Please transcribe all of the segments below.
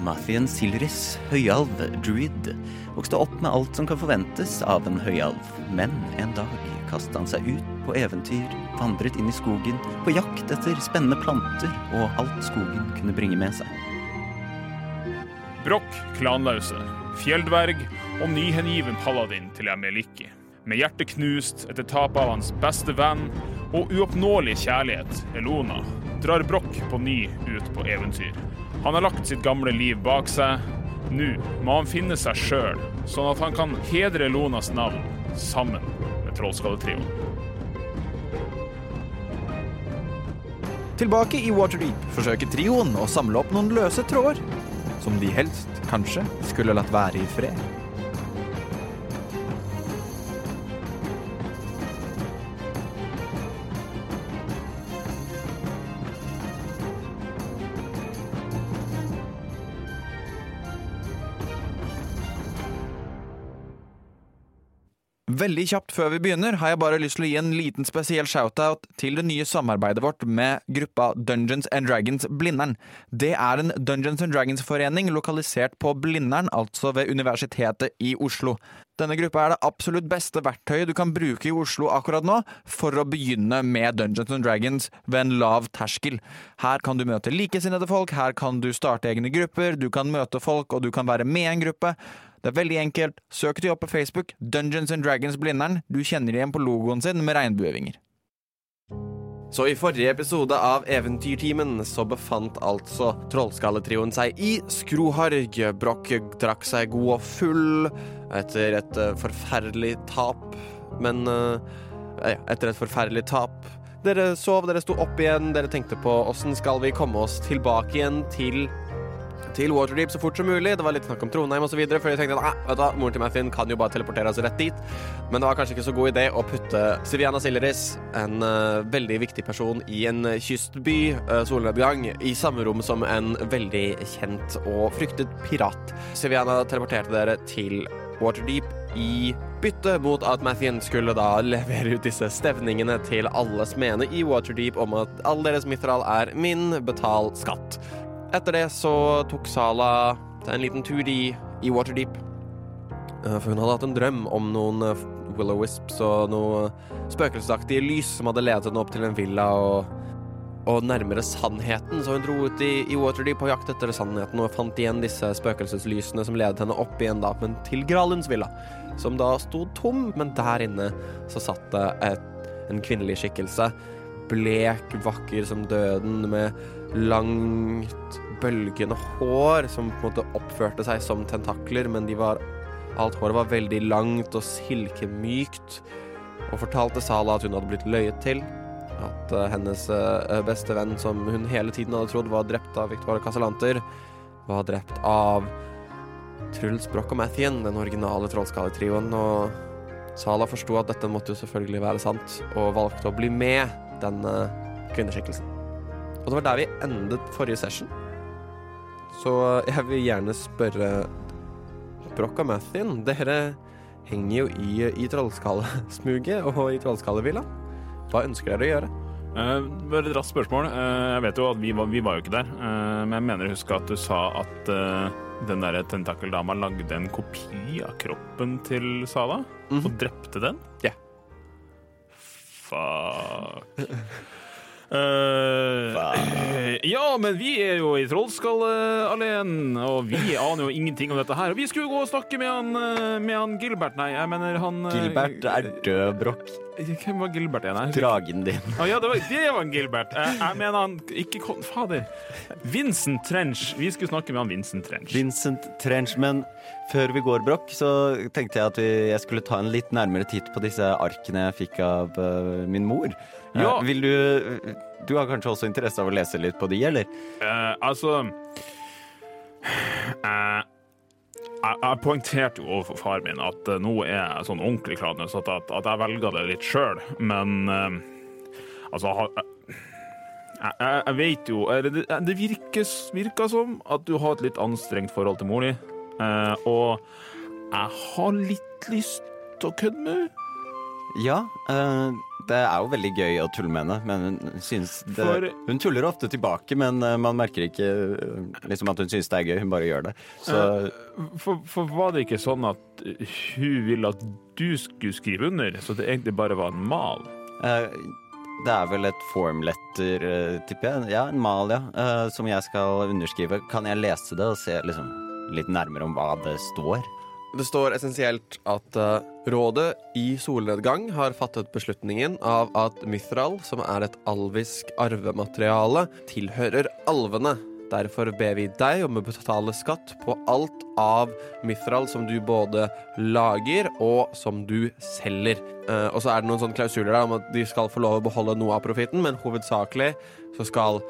Mathien Silris, høyalv, druid, vokste opp med alt som kan forventes av en høyalv, men en dag kastet han seg ut på eventyr, vandret inn i skogen, på jakt etter spennende planter og alt skogen kunne bringe med seg. Brokk klanlause, fjelldverg og nyhengiven paladin til Emeliki. Med hjertet knust etter tapet av hans beste venn og uoppnåelig kjærlighet, Elona, drar Brokk på ny ut på eventyr. Han har lagt sitt gamle liv bak seg. Nå må han finne seg sjøl, sånn at han kan hedre Lonas navn sammen med Trollskalletrioen. Tilbake i Waterdeep forsøker trioen å samle opp noen løse tråder, som de helst kanskje skulle latt være i fred. Veldig kjapt før vi begynner har jeg bare lyst til å gi en liten spesiell shoutout til det nye samarbeidet vårt med gruppa Dungeons and Dragons Blindern. Det er en Dungeons and Dragons-forening lokalisert på Blindern, altså ved Universitetet i Oslo. Denne gruppa er det absolutt beste verktøyet du kan bruke i Oslo akkurat nå for å begynne med Dungeons and Dragons ved en lav terskel. Her kan du møte likesinnede folk, her kan du starte egne grupper, du kan møte folk, og du kan være med i en gruppe. Det er veldig enkelt. Søk de opp på Facebook. Dungeons and Dragons Blindern. Du kjenner igjen på logoen sin med regnbuevinger. Så i forrige episode av Eventyrtimen så befant altså Trollskalletrioen seg i Skroharg. Brokk drakk seg god og full etter et uh, forferdelig tap. Men ja, etter et forferdelig tap Dere sov, dere sto opp igjen, dere tenkte på åssen skal vi komme oss tilbake igjen til til Waterdeep så fort som mulig. Det var litt snakk om Trondheim osv. For jeg tenkte at ah, moren til Mathien kan jo bare teleportere oss rett dit. Men det var kanskje ikke så god idé å putte Siviana Silleris, en uh, veldig viktig person i en kystby, uh, solnedgang, i samme rom som en veldig kjent og fryktet pirat. Siviana teleporterte dere til Waterdeep i bytte mot at Mathien skulle da levere ut disse stevningene til alle smedene i Waterdeep om at all deres mitral er min, betal skatt. Etter det så tok Sala en liten tur i, i Waterdeep. For hun hadde hatt en drøm om noen Willow-wisps og noe spøkelsesaktige lys som hadde ledet henne opp til en villa og, og nærmere sannheten. Så hun dro ut i, i Waterdeep på jakt etter sannheten og fant igjen disse spøkelseslysene som ledet henne opp igjen da, men til Gralunds villa, som da sto tom, men der inne så satt det et, en kvinnelig skikkelse. Blek, vakker som døden, med langt, bølgende hår som på en måte oppførte seg som tentakler, men de var Alt håret var veldig langt og silkemykt, og fortalte Sala at hun hadde blitt løyet til. At uh, hennes uh, beste venn, som hun hele tiden hadde trodd var drept av Victoria Casalanter, var drept av Truls Broch og Mathien, den originale trollskalletrioen, og Sala forsto at dette måtte jo selvfølgelig være sant, og valgte å bli med denne kvinneskikkelsen. Og det var der vi endet forrige session. Så jeg vil gjerne spørre Broch og Mathien, dere henger jo i, i Trollskallesmuget og i Trollskallevilla. Hva ønsker dere å gjøre? Uh, bare et raskt spørsmål. Uh, jeg vet jo at vi var, vi var jo ikke der, uh, men jeg mener å huske at du sa at den derre tentakeldama lagde en kopi av kroppen til Sala, mm -hmm. og drepte den? Ja. Yeah. Fuck. Uh, ja, men vi er jo i Trollskallealleen, og vi aner jo ingenting om dette her. Og vi skulle gå og snakke med han, med han Gilbert, nei, jeg mener han Gilbert er død, Brokk. Hvem var Gilbert igjen? Her? Dragen din. Oh, ja, det var, det var en Gilbert. Jeg, jeg mener han ikke Fader. Vincent Trench. Vi skulle snakke med han Vincent Trench. Vincent Trench, men før vi går, Brokk, så tenkte jeg at vi, jeg skulle ta en litt nærmere titt på disse arkene jeg fikk av uh, min mor. Ja. Uh, vil du Du har kanskje også interesse av å lese litt på de, eller? Uh, altså jeg, jeg poengterte jo overfor far min at eh, nå er jeg sånn ordentlig kladnes, at, at, at jeg velger det litt sjøl. Men eh, altså ha- jeg, jeg, jeg vet jo Det, det virker, virker som at du har et litt anstrengt forhold til mor di. Uh, og jeg har litt lyst til å kødde med henne. Ja, eh, det er jo veldig gøy å tulle med henne, men hun synes det, For- Hun tuller ofte tilbake, men eh, man merker ikke eh, liksom at hun synes det er gøy. Hun bare gjør det. Så For, for var det ikke sånn at hun ville at du skulle skrive under, så det egentlig bare var en mal? eh, det er vel et formletter, eh, tipper jeg. Ja, en mal, ja. eh, som jeg skal underskrive. Kan jeg lese det og se liksom, litt nærmere om hva det står? Det står essensielt at uh, rådet i solnedgang har fattet beslutningen av at Mithral, som er et alvisk arvemateriale, tilhører alvene. Derfor ber vi deg om å betale skatt på alt av Mithral som du både lager og som du selger. Uh, og så er det noen sånne klausuler da, om at de skal få lov å beholde noe av profitten, men hovedsakelig så skal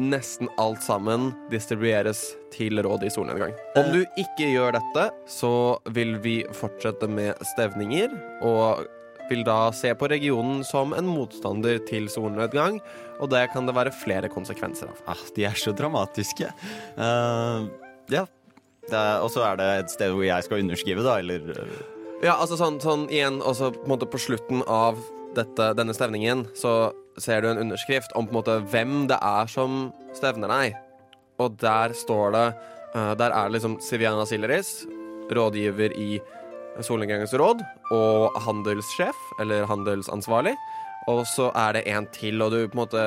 nesten alt sammen distribueres til rådet i solnedgang. Om du ikke gjør dette, så vil vi fortsette med stevninger, og vil da se på regionen som en motstander til solnedgang, og det kan det være flere konsekvenser av. Ah, de er så dramatiske. Uh, ja. Er- Og så er det et sted hvor jeg skal underskrive, da, eller eh, Ja, altså sånn, sånn igjen, også på en måte på slutten av dette, denne stevningen, så ser du en underskrift om på en måte hvem det er som stevner deg. Og der står det uh, Der er det liksom Siviana Sileris, rådgiver i Solnedgangens råd, og handelssjef, eller handelsansvarlig. Og så er det en til, og du på en måte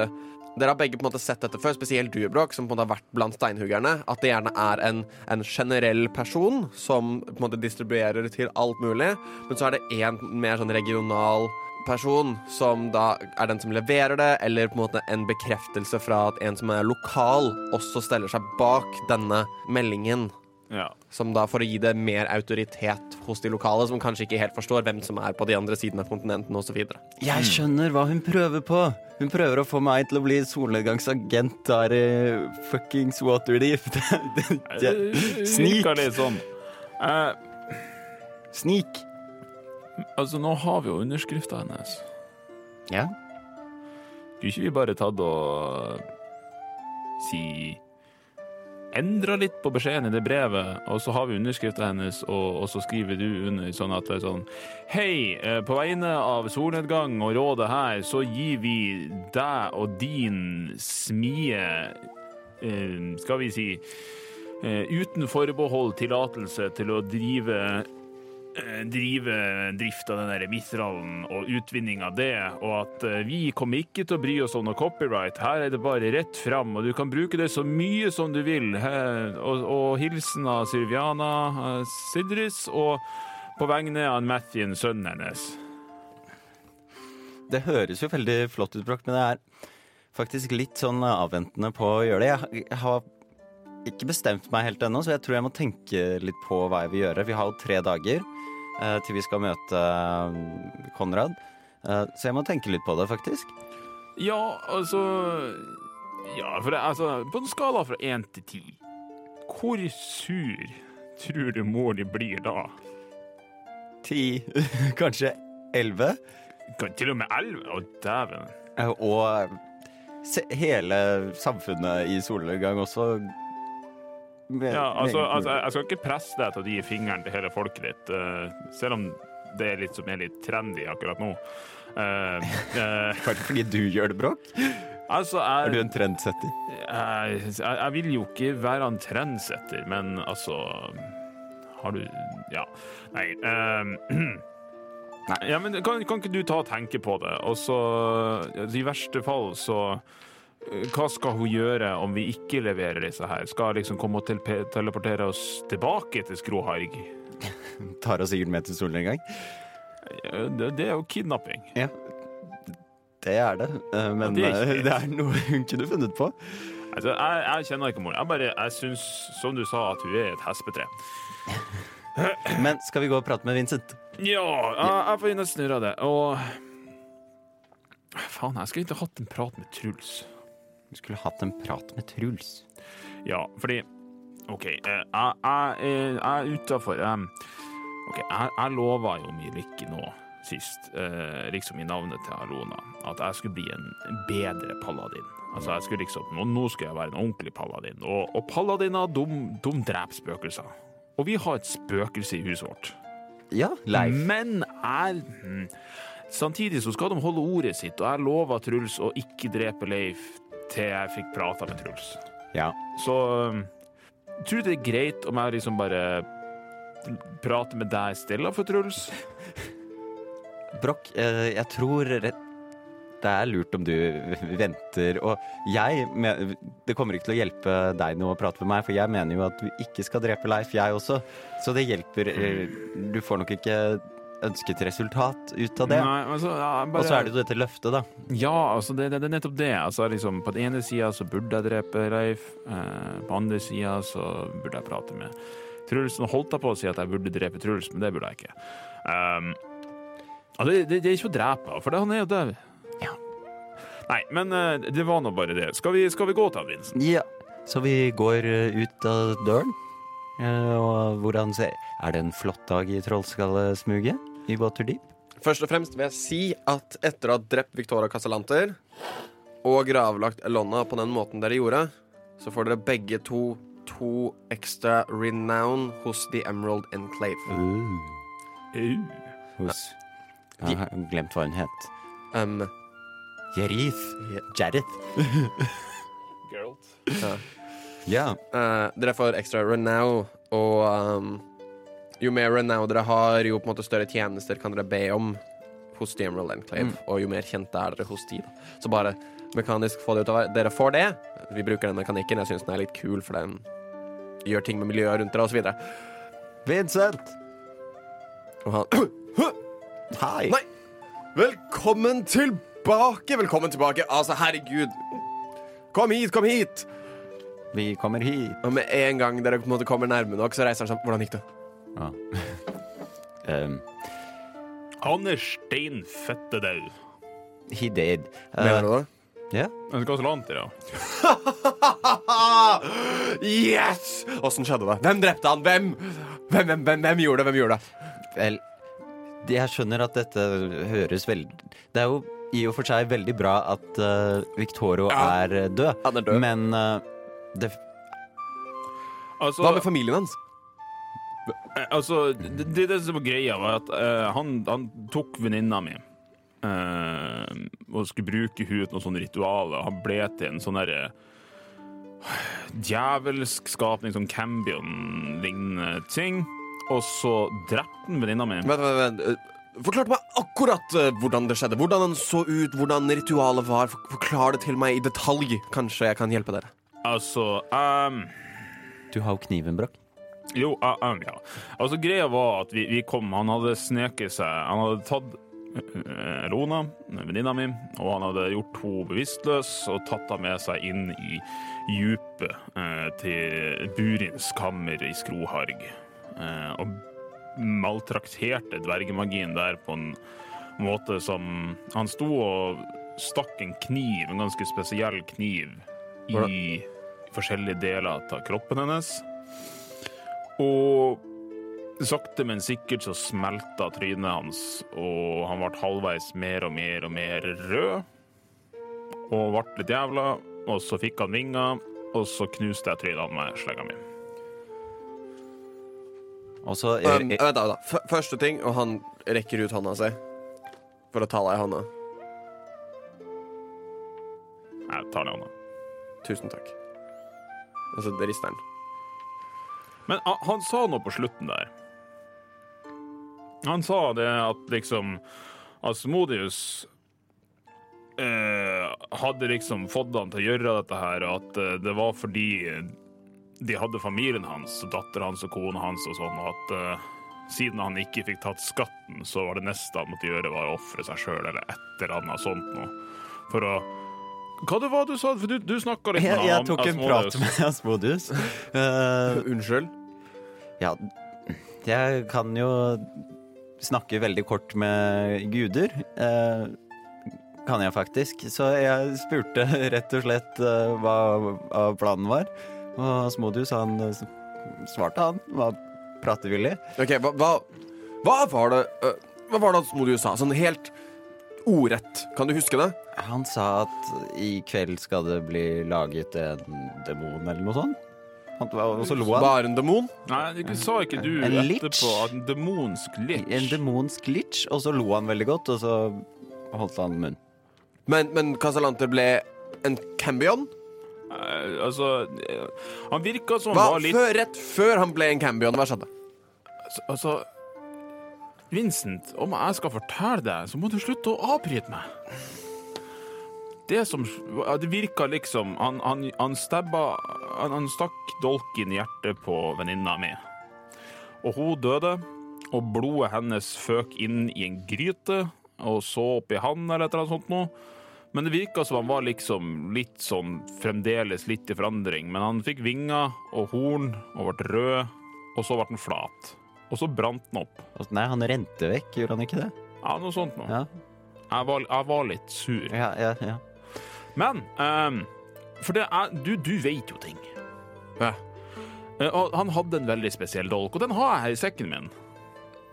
dere har begge på en måte sett dette før, spesielt du, Bråk, som på en måte har vært blant steinhuggerne. At det gjerne er en, en generell person som på en måte distribuerer til alt mulig. Men så er det en mer sånn regional person som da er den som leverer det, eller på en måte en bekreftelse fra at en som er lokal, også steller seg bak denne meldingen. Ja. Som da for å gi det mer autoritet hos de lokale, som kanskje ikke helt forstår hvem som er på de andre sidene av kontinenten osv. Jeg skjønner hva hun prøver på. Hun prøver å få meg til å bli solnedgangsagent der i fuckings Waterdeep. Snik! Eh, Snik! Altså, nå har vi jo underskrifta hennes. Ja. Skulle ikke vi bare tatt og si Endra litt på beskjeden i det brevet, og så har vi underskrifta hennes, og, og så skriver du under sånn at det er sånn Hei, eh, på vegne av solnedgang og rådet her, så gir vi deg og din smie eh, Skal vi si eh, uten forbehold tillatelse til å drive drive drift av den der mithralen og utvinning av det, og at eh, vi kommer ikke til å bry oss om noe copyright. Her er det bare rett fram, og du kan bruke det så mye som du vil. Og, og hilsen av Sylviana eh, Sidris, og på vegne av Mathien, sønnen hennes. Det høres jo veldig flott ut, Broch, men det er faktisk litt sånn avventende på å gjøre det. Jeg, har ikke bestemt meg helt ennå, så jeg tror jeg må tenke litt på hva jeg vil gjøre. Vi har jo tre dager eh, til vi skal møte eh, Konrad, eh, så jeg må tenke litt på det, faktisk. Ja, altså Ja, for det, altså, på en skala fra én til ti, hvor sur tror du mor di blir da? Ti, kanskje elleve? Til og med elleve? Å, dæven. Eh, Og hele samfunnet i solnedgang også. Ja, altså, altså, jeg skal ikke presse deg til å gi fingeren til hele folket ditt, eh, selv om det er litt som er litt trendy akkurat nå. Uh, uh, fordi du gjør det, Bråk? altså, Er du en trendsetter? jeg, jeg, jeg vil jo ikke være en trendsetter, men altså Har du Ja. Nei. eh, Ja, men kan, kan ikke du ta og tenke på det, og så I verste fall så hva skal hun gjøre om vi ikke leverer disse her? Skal hun liksom komme og teleportere oss tilbake til Skroharg? Tar oss sikkert med til solen en gang? Det, det er jo kidnapping. Ja, det er det. Eh, Men Ja, det er eh, det er noe hun kunne funnet på. Altså, jeg, jeg kjenner ikke mor. Jeg bare, jeg syns, som du sa, at hun er et hespetre. Men skal vi gå og prate med Vincent? Ja, jeg, jeg får og snurre det. Og Faen, jeg skulle ikke hatt en prat med Truls. Vi skulle hatt en prat med Truls. Ja, fordi OK, eh, jeg, jeg, er- jeg er utafor. OK, jeg, jeg lova jo mi lykke nå sist, eh, liksom i navnet til Alona, at jeg skulle bli en bedre paladin. Altså, jeg skulle liksom, nå, nå skal jeg være en ordentlig paladin. Og, og paladiner, de, dreper spøkelser. Og vi har et spøkelse i huset vårt. Ja, Leif. Men er hmm, Samtidig så skal de holde ordet sitt, og jeg lover Truls å ikke drepe Leif til jeg fikk prata med Truls. Ja. Så jeg tror du det er greit om jeg liksom bare prater med deg stille for Truls? Brokk, eh, jeg tror det er lurt om du venter. Og jeg Det kommer ikke til å hjelpe deg nå å prate med meg, for jeg mener jo at du ikke skal drepe Leif, jeg også. Så det hjelper. eh, Du får nok ikke ønsket resultat ut av det. Nei, altså, ja, bare... Og så er det jo dette løftet, da. Ja, altså, det, det, det er nettopp det. Altså, liksom, på den ene sida så burde jeg drepe Leif, eh, på andre sida så burde jeg prate med Truls. Nå holdt jeg på å si at jeg burde drepe Truls, men det burde jeg ikke. Um, det, det, er ikke å drepe, for han er jo død. Ja. Nei, men uh, det var nå bare det. Skal vi, skal vi gå til Vincent? Ja. Så vi går eh, ut av døren. Eh, Og hvordan ser Er det en flott dag i Trollskallesmuget i Waterdeep? Først og fremst vil jeg si at etter å ha drept Victoria Casalanter og gravlagt Elonna på den måten dere gjorde, så får dere begge to to ekstra renown hos The Emerald Enclave. Uh. Hos Jeg har glemt hva hun het. Um, Jerith. Jareth. Geralt. ja. Ja. Uh, dere får ekstra renown, og um, jo mer renown dere har, jo på en måte større tjenester kan dere be om hos The Emerald Enclave, Mm. og jo mer kjente er dere hos de. da. Så bare mekanisk få det ut av Dere får det. Vi bruker den mekanikken. Jeg syns den er litt kul, for den gjør ting med miljøet rundt dere, osv. Vincent! Og han Hei! Nei! Velkommen tilbake! Velkommen tilbake. Altså, herregud. Kom hit, kom hit! Vi kommer hit. Og med en gang dere på en måte kommer nærme nok, så reiser han seg. Hvordan gikk det? Ja. um, Han er stein fette død. he did. Uh, Mener du det? Ja. Han skal så langt, ja. yes! Åssen skjedde det? Hvem drepte han? Hvem? Hvem, hvem, hvem, hvem gjorde det? Hvem gjorde det? Vel, jeg skjønner at dette høres veldig Det er jo i og for seg veldig bra at uh, Victorio Ja. er død, Han er død. men uh, det Altså, Hva med familien hans? Eh, Altså, det, det, det som var greia, var at eh, han, han tok venninna mi eh, og skulle bruke henne til noen sånne ritualer. Han ble til en sånn derre djevelsk skapning, sånn Cambion-lignende ting. Og så drepte han venninna mi. Vent, vent, vent. Forklarte meg akkurat eh, hvordan det skjedde. Hvordan han så ut, hvordan ritualet var. Forklar det til meg i detalj. Kanskje jeg kan hjelpe dere. Altså ehm, Du har jo kniven, Brokk. Jo, um, ja. Altså, greia var at vi, vi kom Han hadde sneket seg Han hadde tatt uh, Rona, venninna mi, og han hadde gjort henne bevisstløs og tatt henne med seg inn i djupet eh, til Burins kammer i Skroharg. Eh, og maltrakterte dvergemagien der på en måte som Han sto og stakk en kniv, en ganske spesiell kniv, i forskjellige deler av kroppen hennes. Og sakte, men sikkert så smelta trynet hans, og han ble halvveis mer og mer og mer rød. Og ble litt jævla, og så fikk han vinger, og så knuste jeg trynet med slegga mi. Og så Um, vent, da, da. Første ting, og han rekker ut hånda si for å ta deg i hånda. Jeg tar ned hånda. Tusen takk. Og så rister han. Men han, sa noe på slutten der. Han sa det at liksom Asmodius eh, hadde liksom fått han til å gjøre dette her, og at eh, det var fordi de hadde familien hans, datteren hans og kona hans og sånn, og at eh, siden han ikke fikk tatt skatten, så var det neste han måtte gjøre, var å ofre seg sjøl eller et eller annet sånt noe. For å Hva det var du sa? For du, du snakka litt jeg, jeg tok en prat med Asmodius. Uh, Unnskyld? ja, jeg kan jo snakke veldig kort med guder. Uh, kan jeg faktisk. Så jeg spurte rett og slett uh, hva, hva planen var. Og Asmodius, han eh, svarte han, var pratevillig. Ok, hva, hva, hva var det uh, Hva var det Asmodius sa? Sånn helt ordrett. Kan du huske det? Han sa at i kveld skal det bli laget en demon eller noe sånt. Han, og så lo han. Bare en demon? Nei, det sa ikke du En etterpå at en demonsk litch? En demonsk litch, og så lo han veldig godt, og så holdt han munn. Men, men Casalanter ble en cambion? Eh, altså eh, Han virka som Hva? han var litt Før, rett før han ble en cambion, hva skjedde? Altså- Altså Vincent, om jeg skal fortelle deg, så må du slutte å avbryte meg. Det som Det virka liksom Han, han, han stabba han, han stakk dolken i hjertet på venninna mi. Og hun døde, og blodet hennes føk inn i en gryte, og så opp i han eller et eller annet sånt noe. Men det virka som han var liksom litt sånn fremdeles litt i forandring. Men han fikk vinger og horn og ble rød, og så ble han flat. Og så brant den opp. Nei, han rente vekk, gjorde han ikke det? Ja, noe sånt noe. Ja, Jeg, var, jeg var litt sur. ja, ja. ja. Men ehm, For det er, du, du vet jo ting. Ja. Eh, og han hadde en veldig spesiell dolk, og den har jeg her i sekken min.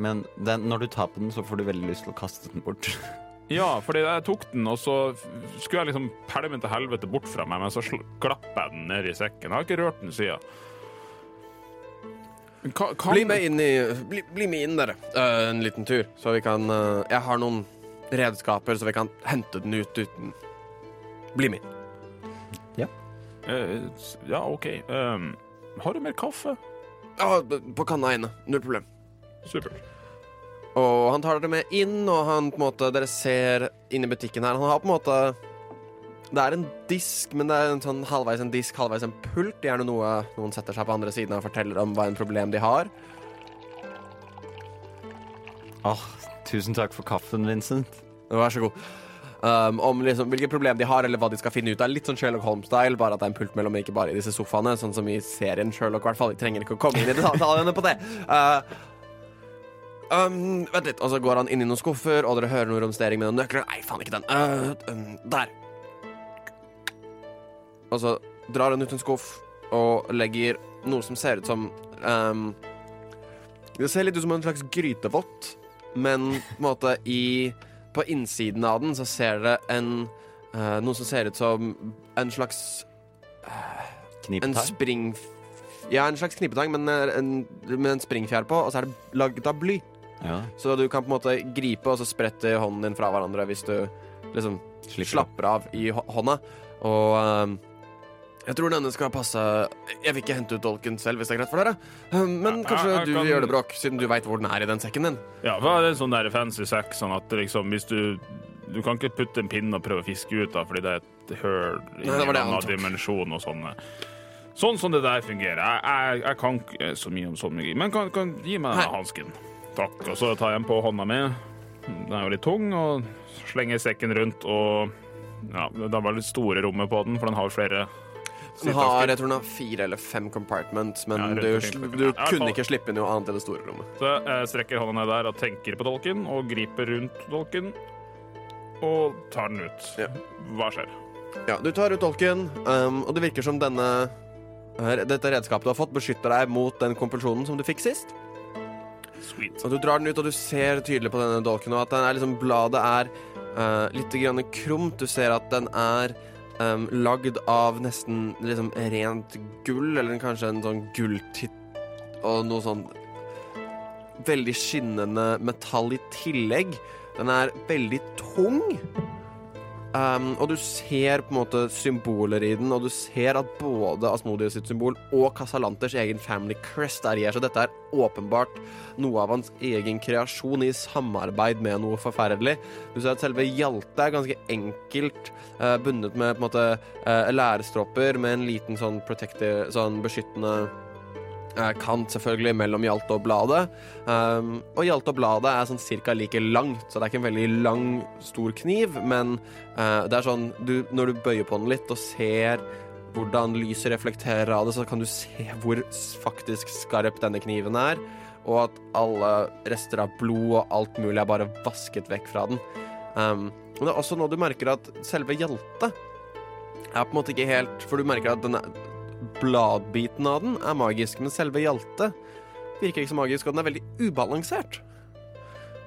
Men den, når du tar på den, så får du veldig lyst til å kaste den bort. Ja, fordi jeg tok den, og så f- skulle jeg liksom pælme den til helvete bort fra meg, men så sl- glapp jeg den ned i sekken. Jeg har ikke rørt den siden. Ka, kan, Bli med inn i Bli, bli med inn, dere, uh, en liten tur. Så vi kan uh, Jeg har noen redskaper, så vi kan hente den ut uten Bli med inn. Ja. Uh, ja, OK. Ehm, har du mer kaffe? Ja, på kanna inne. Null problem. Supert. Og han tar dere med inn, og han på en måte Dere ser inn i butikken her. Han har på en måte Det er en disk, men det er en sånn halvveis en disk, halvveis en pult. Gjerne noe noen setter seg på andre siden og forteller om hva en problem de har. Åh, tusen takk for kaffen, Vincent. Vær så god. Um, om liksom, hvilke problem de har, eller hva de skal finne ut av. Litt sånn Sherlock Holmes-style, bare at det er en pult mellom, ikke bare i disse sofaene. Sånn som i serien Sherlock, i hvert fall. Vi trenger ikke å komme inn i detaljene på det. Uh, um, vent litt. Og så går han inn i noen skuffer, og dere hører noe romstering med noen nøkler. Nei, faen, ikke den. Uh, um, der. Og så drar han ut en skuff og legger noe som ser ut som um, Det ser litt ut som en slags grytevott, men på en måte i På innsiden av den så ser dere en uh, Noe som ser ut som en slags Knipetang En spring... Ja, en slags knipetang, men eh, en, med en springfjær på, og så er det laget av bly. Ja, Så du kan på en måte gripe, og så sprette hånden din fra hverandre hvis du liksom slipper. slapper av i hånda. Og ehm, jeg tror denne skal passe Jeg vil ikke hente ut dolken selv, hvis det er greit for dere. Um, men kanskje jeg- jeg du kan- gjør det, Bråk, siden du veit hvor den er i den sekken din. Ja, hva er det sånn der fancy sekk, sånn at liksom, hvis du Du kan ikke putte en pinne og prøve å fiske ut da, fordi det er et høl i Nei, en annen dimensjon og sånne. Sånn som det der fungerer. Jeg, jeg, kan ikke så mye om sånn mye, men kan, kan gi meg denne den hansken. Takk. Og så tar jeg den på hånda mi. Den er jo litt tung, og slenger sekken rundt, og ja, det var litt store rommet på den, for den har flere Den har, jeg tror den har fire eller fem compartments, men Ja, du, du Ja, kunne ikke slippe noe annet enn det store rommet. Så jeg strekker hånda ned der og tenker på dolken, og griper rundt dolken, og tar den ut. Ja. Hva skjer? Ja, Du tar ut dolken, um, og det virker som denne her- dette redskapet du har fått, beskytter deg mot den kompulsjonen som du fikk sist. Sweet. Og Du drar den ut, og du ser tydelig på denne dolken og at den er liksom, bladet er uh, litt grann krumt. Du ser at den er um, lagd av nesten liksom rent gull, eller kanskje en sånn gulltitt og noe sånn veldig skinnende metall i tillegg. Den er veldig tung. Um, og du ser på en måte symboler i den, og du ser at både Asmodius sitt symbol og Casalanters egen family crest er i her, så dette er åpenbart noe av hans egen kreasjon i samarbeid med noe forferdelig. Du ser at selve Hjalte er ganske enkelt, uh, bundet med på en måte uh, lærestropper med en liten sånn sånn beskyttende kant selvfølgelig mellom hjalte og bladet. Um, og hjalte og bladet er sånn cirka like langt, så det er ikke en veldig lang, stor kniv, men uh, det er sånn du, Når du bøyer på den litt og ser hvordan lyset reflekterer av det, så kan du se hvor faktisk skarp denne kniven er, og at alle rester av blod og alt mulig er bare vasket vekk fra den. Um, men det er også nå du merker at selve Hjalte er på en måte ikke helt For du merker at den er, bladbiten av den er magisk, men selve Hjalte virker ikke så magisk, og den er veldig ubalansert.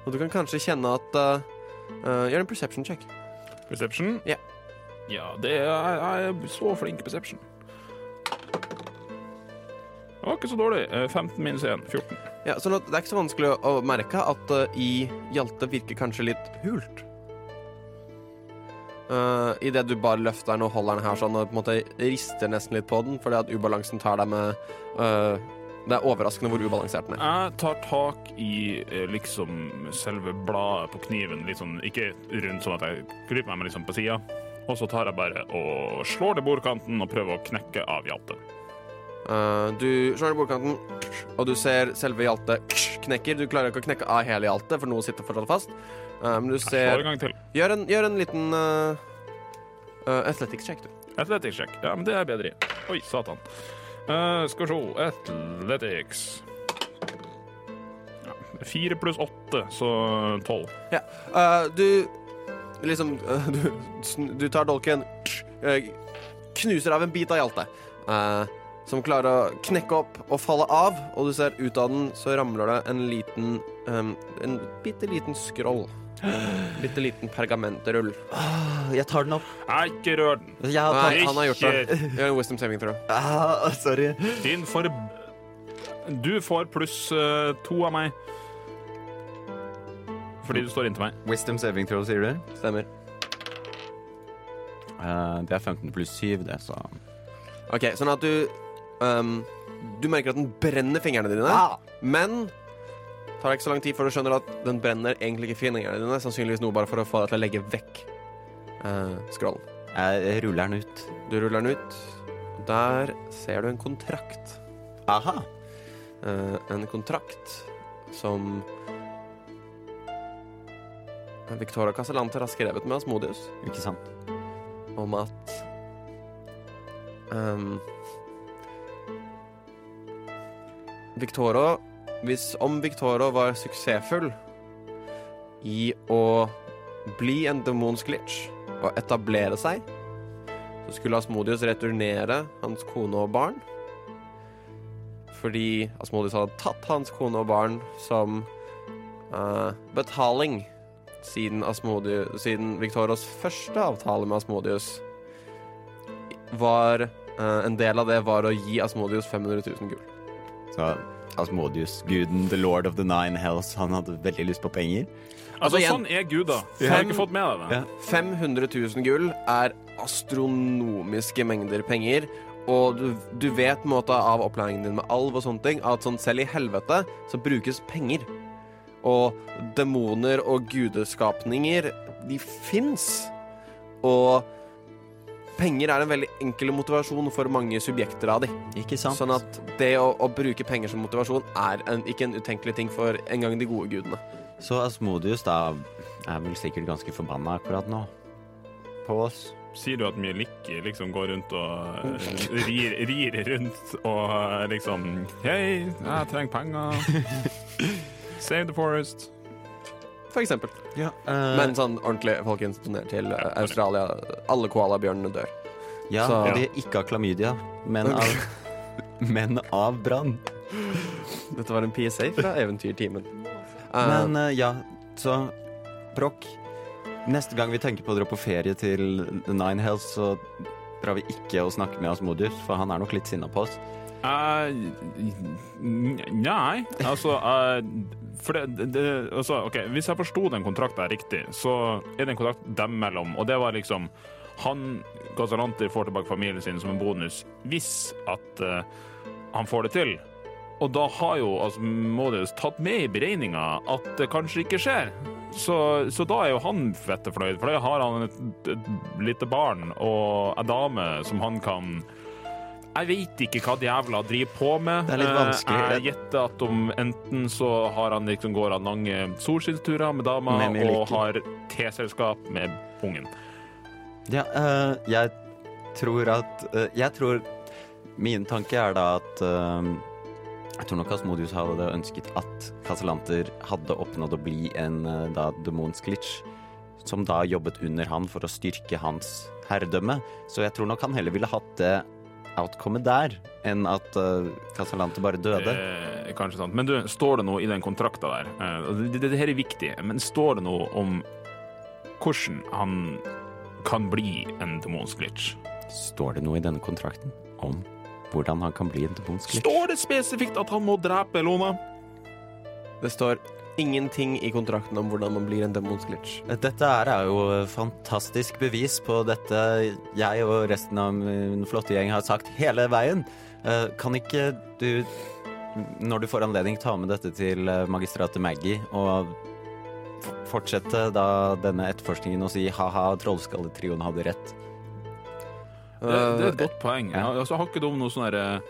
Og du kan kanskje kjenne at uh, uh, Gjør en perception check. Perception? Ja. Ja, det er, jeg er så flink perception. Det var ikke så dårlig. Eh, 15 minus 1, 14. Ja, sånn at Det er ikke så vanskelig å merke at uh, i Hjalte virker kanskje litt hult. Uh, Idet du bare løfter den og holder den her sånn og på en måte rister nesten litt på den, fordi at ubalansen tar deg med uh, Det er overraskende hvor ubalansert den er. Jeg tar tak i eh, liksom selve bladet på kniven, litt sånn, ikke rundt sånn at jeg kryper meg, men liksom på sida. Og så tar jeg bare og slår det bordkanten og prøver å knekke av hjaltet. Uh, du slår i bordkanten, og du ser selve hjaltet knekker. Du klarer ikke å knekke av hele hjaltet, for noe sitter fortsatt fast. Uh, men du ser en gang til. Gjør en, gjør en liten uh, athletics check, du. Athletics check. Ja, men det er bedre. Oi, satan. Uh, skal vi se. Athletics. Ja, Fire pluss åtte, så tolv. Uh, du liksom uh, du, du tar dolken, knuser av en bit av Hjalte. Uh, som klarer å knekke opp og falle av, og du ser ut av den, så ramler det en liten um, En bitte liten skroll. Bitte liten pergamentrull. Ah, Jeg tar den opp. Nei, ikke rør den. Jeg har Nei, han har gjort det. Gjør en wisdom saving throw. ah, Sorry. Din for... Du får pluss eh, to av meg. Fordi du står inntil meg. Wisdom saving throw, sier du? Stemmer. Eh, det er 15 pluss 7, det, så OK, sånn at du um, Du merker at den brenner fingrene dine, Ah! men tar ikke så lang tid før du skjønner at den brenner egentlig ikke fingrene dine. Sannsynligvis noe bare for å få deg til å legge vekk uh, scrollen. Jeg ruller den ut. Du ruller den ut. Der ser du en kontrakt. Aha. Eh, en kontrakt som Victoria Casalanter har skrevet med Asmodius Ikke sant? om at um, Victoria Hvis om Victoria var suksessfull i å bli en demonsk glitch og etablere seg, så skulle Asmodius returnere hans kone og barn. Fordi Asmodius hadde tatt hans kone og barn som uh, betaling siden, Asmodius, siden Victorias første avtale med Asmodius var uh, En del av det var å gi Asmodius 500 000 gull. Så Asmodius, guden, the lord of the nine hells, han hadde veldig lyst på penger. Altså, igjen- sånn er Gud, da. Jeg har ikke fått med deg det. Ja. 500 000 gull er astronomiske mengder penger. Og du, du vet på en måte av opplæringen din med alv og sånne ting at sånn selv i helvete så brukes penger. Og demoner og gudeskapninger, de fins. Og penger er en veldig enkel motivasjon for mange subjekter av de. Ikke sant? Sånn at det å, å bruke penger som motivasjon er en, ikke en utenkelig ting for engang de gode gudene. Så Asmodius da er vel sikkert ganske forbanna akkurat nå. På oss. Sier du at Mielikki liksom går rundt og eh, rir, rir rundt og eh, liksom Hei, jeg trenger penger. Save the forest. For eksempel. Ja. Men sånn ordentlig, folkens, doner til eh, Australia. Alle koalabjørnene dør. ja, så- og de er ikke av klamydia, men av, men av brann. Dette var en PSA fra Eventyrtimen. Uh, Men uh, ja, så Prokk, neste gang vi tenker på å dra på ferie til The Nine Hells, så drar vi ikke og snakker med Asmodius, for han er nok litt sinna på oss. Uh, nei, altså eh, For det, det altså, OK, hvis jeg forsto den kontrakten riktig, så er det en kontrakt dem mellom, og det var liksom Han Gazalanti får tilbake familien sin som en bonus hvis at uh, han får det til. Og da har jo altså, Modius tatt med i beregninga at det kanskje ikke skjer. Så, så da er jo han fette fornøyd, for da har han et, et lite barn og ei dame som han kan jeg vet ikke hva djevla driver på med. Det er litt Eh, vanskelig. Jeg gjetter at om enten så har han liksom går han lange solskinnsturer med dama Med og har teselskap med ungen. Ja, uh, jeg tror at uh, Jeg tror Min tanke er da at uh, Jeg tror nok Asmodius hadde ønsket at Casalanter hadde oppnådd å bli en eh, da demonsk glitch, som da jobbet under han for å styrke hans herredømme. Så jeg tror nok han heller ville hatt det outcome der enn at uh, Casalante bare døde. Eh, kanskje sant. Men du, står det noe i den kontrakta der? Eh, det, det, det her er viktig, men står det noe om hvordan han kan bli en demonsk glitch? Står det noe i denne kontrakten om hvordan han kan bli en demonsk glitch? Står det spesifikt at han må drepe Lona? Det står ingenting i kontrakten om hvordan man blir en demonsk glitch. Dette her er jo fantastisk bevis på dette jeg og resten av min flotte gjeng har sagt hele veien. Eh, Kan ikke du, når du får anledning, ta med dette til eh, magistratet Maggie og fortsette da denne etterforskningen og si ha-ha, trollskalletrioen hadde rett? Det, det er et Eh, godt poeng. ja. Ja. Altså, har ikke de noe sånn derre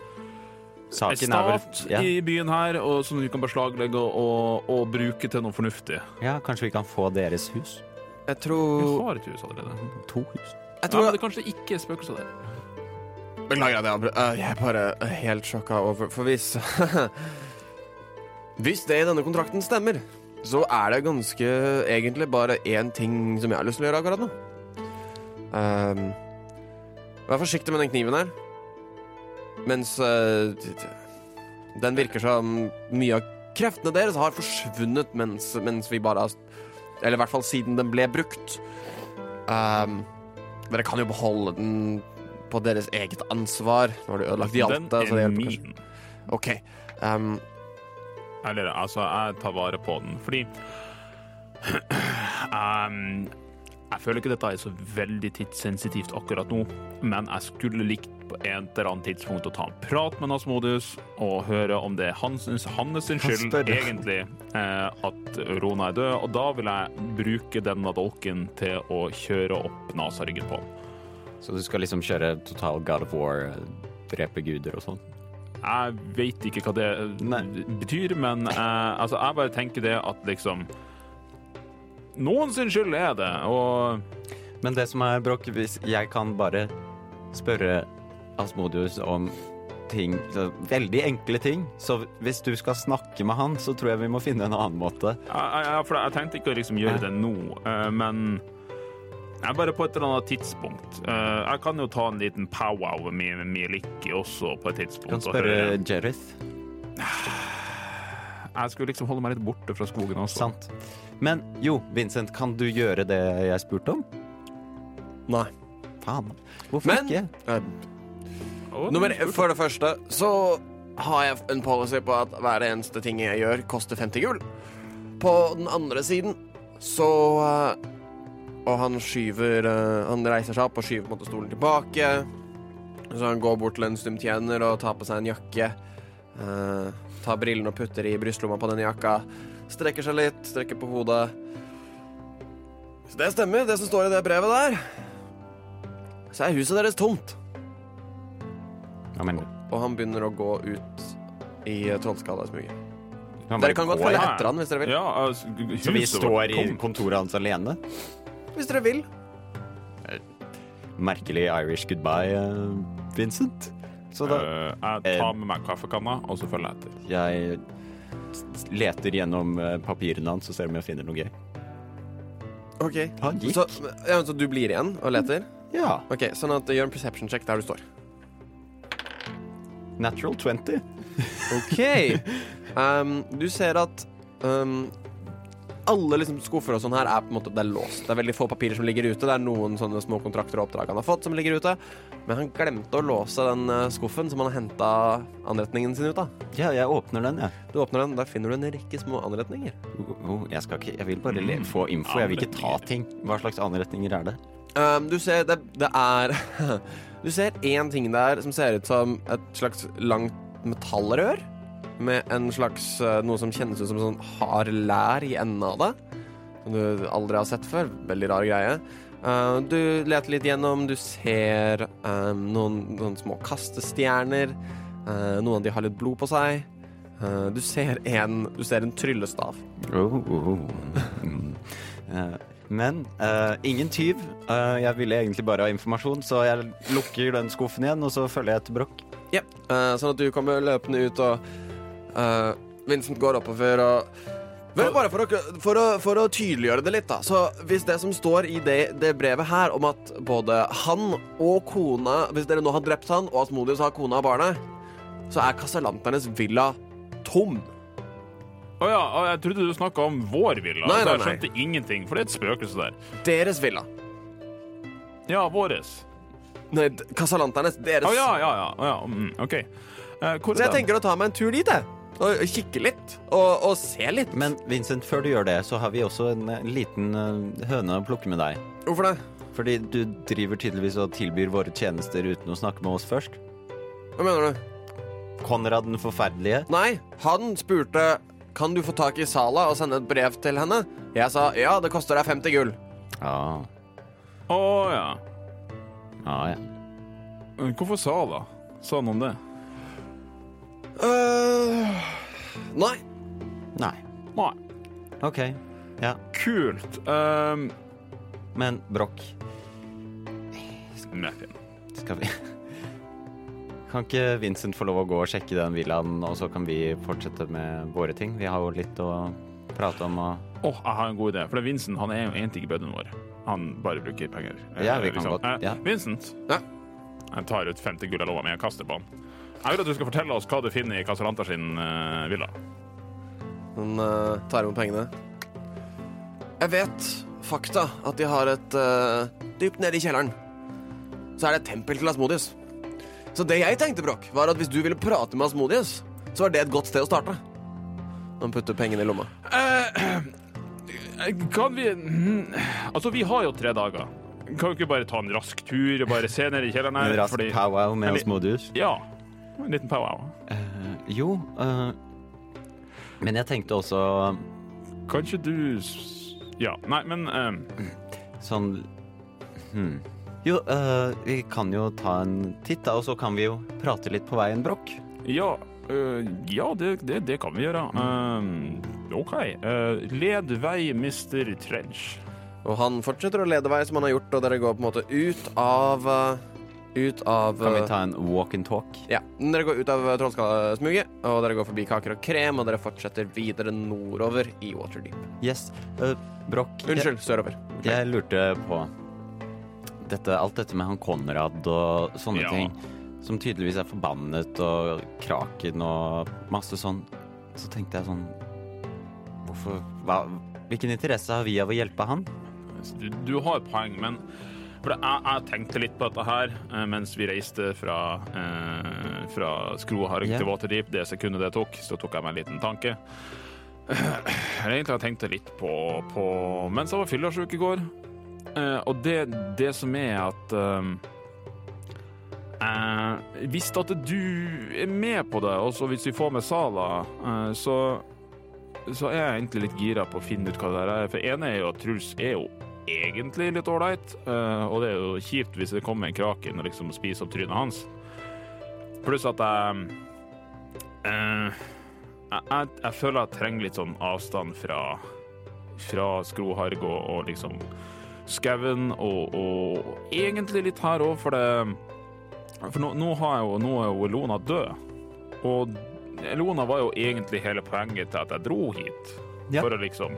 et Saken er vel stat ja, i byen her og som vi kan beslaglegge og, og, og bruke til noe fornuftig? ja, kanskje vi kan få deres hus? jeg Vi tror har et hus allerede. To hus? Jeg Ja, tror men det kanskje ikke er spøkelser der. Beklager at jeg avbryter. Øh, Jeg er bare øh, helt sjokka over For hvis Hvis det i denne kontrakten stemmer, så er det ganske egentlig bare én ting som jeg har lyst til å gjøre akkurat nå. Ehm, vær forsiktig med den kniven her. Mens d- den virker som mye av kreftene deres har forsvunnet mens, mens vi bare Eller i hvert fall siden den ble brukt. Um, dere kan jo beholde den på deres eget ansvar. Nå har de ødelagt Den Hjalte. så det er kanskje. min. OK. Um, Eller altså, jeg tar vare på den, fordi um, Jeg føler ikke dette er så veldig tidssensitivt akkurat nå, men jeg skulle likt på en eller annen tidspunkt å ta en prat med Nasmodus og høre om det er hans, hans skyld egentlig eh, at Rona er død, og da vil jeg bruke denne dolken til å kjøre opp nasaryggen på. Så du skal liksom kjøre total God of War, drepe guder og sånn? Jeg vet ikke hva det Nei. betyr, men eh, altså, jeg bare tenker det at liksom Noen sin skyld er det, og Men det som er, Brokk, hvis jeg kan bare spørre Asmodius om ting så Veldig enkle ting. Så hvis du skal snakke med han, så tror jeg vi må finne en annen måte. jeg, ja for jeg tenkte ikke å liksom gjøre det nå, eh, men jeg bare på et eller annet tidspunkt. Eh, jeg kan jo ta en liten powwow med Mieliki også på et tidspunkt. Kan spørre. Jerith. Jeg skulle liksom holde meg litt borte fra skogen også. Sant. Men jo, Vincent, kan du gjøre det jeg spurte om? nei. Faen. Hvorfor Men ikke? eh, nummer. For det første så har jeg en policy på at hver eneste ting jeg gjør, koster 50 gull. På den andre siden så eh, Og han skyver eh, Han reiser seg opp og skyver på en måte stolen tilbake. Så han går bort til en stumtjener og tar på seg en jakke. Uh, tar brillene og putter i brystlomma på den jakka. Strekker seg litt, strekker på hodet. Så det stemmer, det som står i det brevet der. Så er huset deres tomt. Ja, men, Og han begynner å gå ut i eh, trollskallesmuget. han Dere kan godt følge etter han hvis dere vil. Ja, altså, Så vi står i kontoret hans alene? Hvis dere vil. Merkelig Irish goodbye, eh, Vincent. Så da Eh, jeg tar med meg kaffekanna, og så følger jeg etter. Jeg leter gjennom eh, papirene hans og ser om jeg finner noe gøy. OK. Han gikk. Så, ja, så du blir igjen og leter? Ja. OK, sånn at gjør en perception check der du står. Natural 20. OK. Um, du ser at um, alle liksom skuffer og sånn her er på en måte det er låst. Det er veldig få papirer som ligger ute. Det er noen sånne små kontrakter og oppdrag han har fått som ligger ute. Men han glemte å låse den eh, skuffen som han har henta anretningen sin ut av. Ja, jeg åpner den, jeg. Du åpner den, der finner du en rekke små anretninger. Oh, oh, jeg, skal ikke, jeg vil bare få info, jeg vil ikke ta ting. Hva slags anretninger er det? Um, du ser det, det er Du ser én ting der som ser ut som et slags langt metallrør. Med en slags uh, noe som kjennes ut som sånn hard lær i enden av det. Som du aldri har sett før. Veldig rar greie. Uh, du leter litt gjennom. Du ser um, noen, noen små kastestjerner. Uh, noen av de har litt blod på seg. Uh, du ser en Du ser en tryllestav. Oh, oh, oh. Mm. Eh, Men eh, ingen tyv. Eh, jeg ville egentlig bare ha informasjon, så jeg lukker den skuffen igjen, og så følger jeg etter Brokk. Ja, eh, sånn at du kommer løpende ut, og eh, Vincent går oppover og Vel, bare for å, for, å, for å tydeliggjøre det litt, da. Så hvis det som står i det, det brevet her, om at både han og kona Hvis dere nå har drept han, og Asmodius har kona og barnet, så er Casalanternes villa tom. Å ja, jeg trodde du snakka om vår villa. Nei, nei, nei, jeg skjønte ingenting, for det er et spøkelse der. Deres villa. Ja, våres. Nei, Casalanternes. Deres. Å ja, ja, ja. Oh ja. Mm, OK. Uh, hvor Så jeg er den? tenker å ta meg en tur dit, jeg. Og kikke litt. Og, og se litt. Men Vincent, før du gjør det, så har vi også en liten eh, høne å plukke med deg. Hvorfor det? Fordi du driver tydeligvis og tilbyr våre tjenester uten å snakke med oss først. Hva mener du? Konrad den forferdelige. Nei, han spurte Kan du få tak i Sala og sende et brev til henne. Jeg sa ja, det koster deg 50 gull. Ja, Å ja. ja, ja. Men Hvorfor sa da? Sa han om det? Øh, nei. Nei. Nei. OK. Ja. Kult. Um, Men Broch, Muffin. skal vi Kan ikke Vincent få lov å gå og sjekke den villaen, og så kan vi fortsette med våre ting? Vi har jo litt å prate om og Åh, jeg har en god idé. For Vincent han er jo egentlig ikke bøddelen vår. Han bare bruker penger. Ja, Eh, vi kan godt, Eh, ja. Vincent. Ja. Jeg tar ut 50 gull jeg lover, meg og kaster på han. Jeg vil at du skal fortelle oss hva du finner i Casalanta sin eh, villa. Hun øh, tar imot pengene. Jeg vet fakta at de har et øh, Dypt nede i kjelleren så er det et tempel til Asmodius. Så det jeg tenkte, Brokk, var at hvis du ville prate med Asmodius, så var det et godt sted å starte. Han putter pengene i lomma. Eh, Kan vi mm, Altså, vi har jo tre dager. Kan vi ikke bare ta en rask tur og bare se ned i kjelleren her? en rask fordi- powwow med Eller- Osmodius? Ja. En liten powwow. Uh, jo, uh, men jeg tenkte også Kanskje du Ja. Nei, men uh, sånn hmm. Jo, eh, vi kan jo ta en titt, da, og så kan vi jo prate litt på veien, Broch. Ja, øh, ja det, det, det kan vi gjøre. Um, OK. led vei, Mr. Trench. Og han fortsetter å lede vei som han har gjort, og dere går på en måte ut av Ut av Kan vi øh, ta en walk and talk? Ja. Dere går ut av Trollskallesmuget, og dere går forbi Kaker og Krem, og dere fortsetter videre nordover i Waterdeep. Yes. Uh, Broch, jeg, Unnskyld, sørover. jeg lurte på dette, alt dette med han Konrad og sånne Ja. ting, som tydeligvis er forbannet, og Kraken og masse sånn. Så tenkte jeg sånn Hvorfor hva, Hvilken interesse har vi av å hjelpe han? Du, du har poeng, men for jeg, jeg tenkte litt på dette her eh, mens vi reiste fra, eh, fra Skroharg yeah. til Waterdeep. Det sekundet det tok, så tok jeg meg en liten tanke. Egentlig har jeg tenkt litt på, på mens jeg var fyllesyk i går. Eh, og det, det som er at eh, eh, Hvis at du er med på det, og hvis vi får med Sala, eh, så så er jeg egentlig litt gira på å finne ut hva det der er. For ene er jo at Truls er jo egentlig litt ålreit, eh, og det er jo kjipt hvis det kommer en kraken og liksom spiser opp trynet hans. Pluss at jeg eh, jeg, jeg, jeg føler jeg trenger litt sånn avstand fra fra Skroharg og, og liksom skauen, og, og egentlig litt her òg, for det For nå, nå, har jeg jo, nå er jo Elona død, og Elona var jo egentlig hele poenget til at jeg dro hit, Ja. for å liksom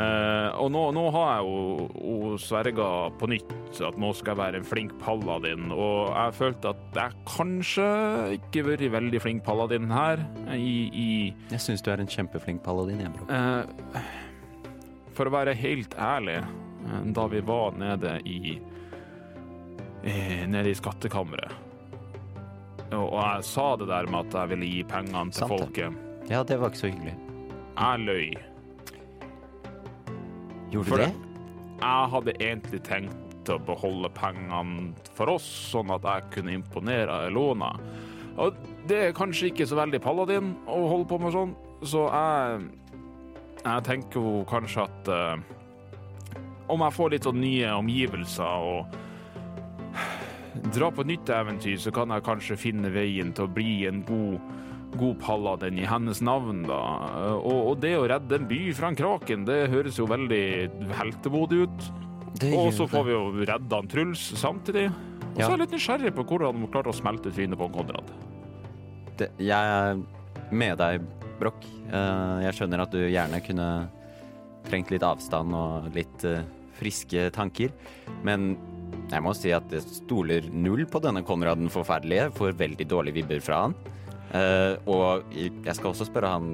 eh, Og nå, nå har jeg jo, jo sverga på nytt at nå skal jeg være en flink paladin, og jeg følte at jeg kanskje ikke vært veldig flink paladin her, i, i Jeg syns du er en kjempeflink paladin, jeg, Broch. Uh, for å være helt ærlig, eh, da vi var nede i eh, Nede i skattkammeret, og, og jeg sa det der med at jeg ville gi pengene til Sant det. folket, Ja, det var ikke så hyggelig. jeg løy. Gjorde du det-? Jeg hadde egentlig tenkt å beholde pengene for oss, sånn at jeg kunne imponere Elona. Og det er kanskje ikke så veldig paladin å holde på med sånn, så jeg, jeg tenker jo kanskje at uh, om jeg får litt sånn nye omgivelser og dra på nytt eventyr, så kan jeg kanskje finne veien til å bli en god god den i hennes navn, da. Og, og det å redde en by fra en kraken, det høres jo veldig heltemodig ut. Og så får vi jo redda han Truls samtidig. Og så Ja. er jeg litt nysgjerrig på hvordan de klarte å smelte trynet på Konrad. det, jeg er med deg, Broch. Eh, jeg skjønner at du gjerne kunne trengt litt avstand og litt eh, friske tanker, men jeg må si at jeg stoler null på denne Konraden forferdelige. Får veldig dårlige vibber fra han. Eh, og jeg skal også spørre han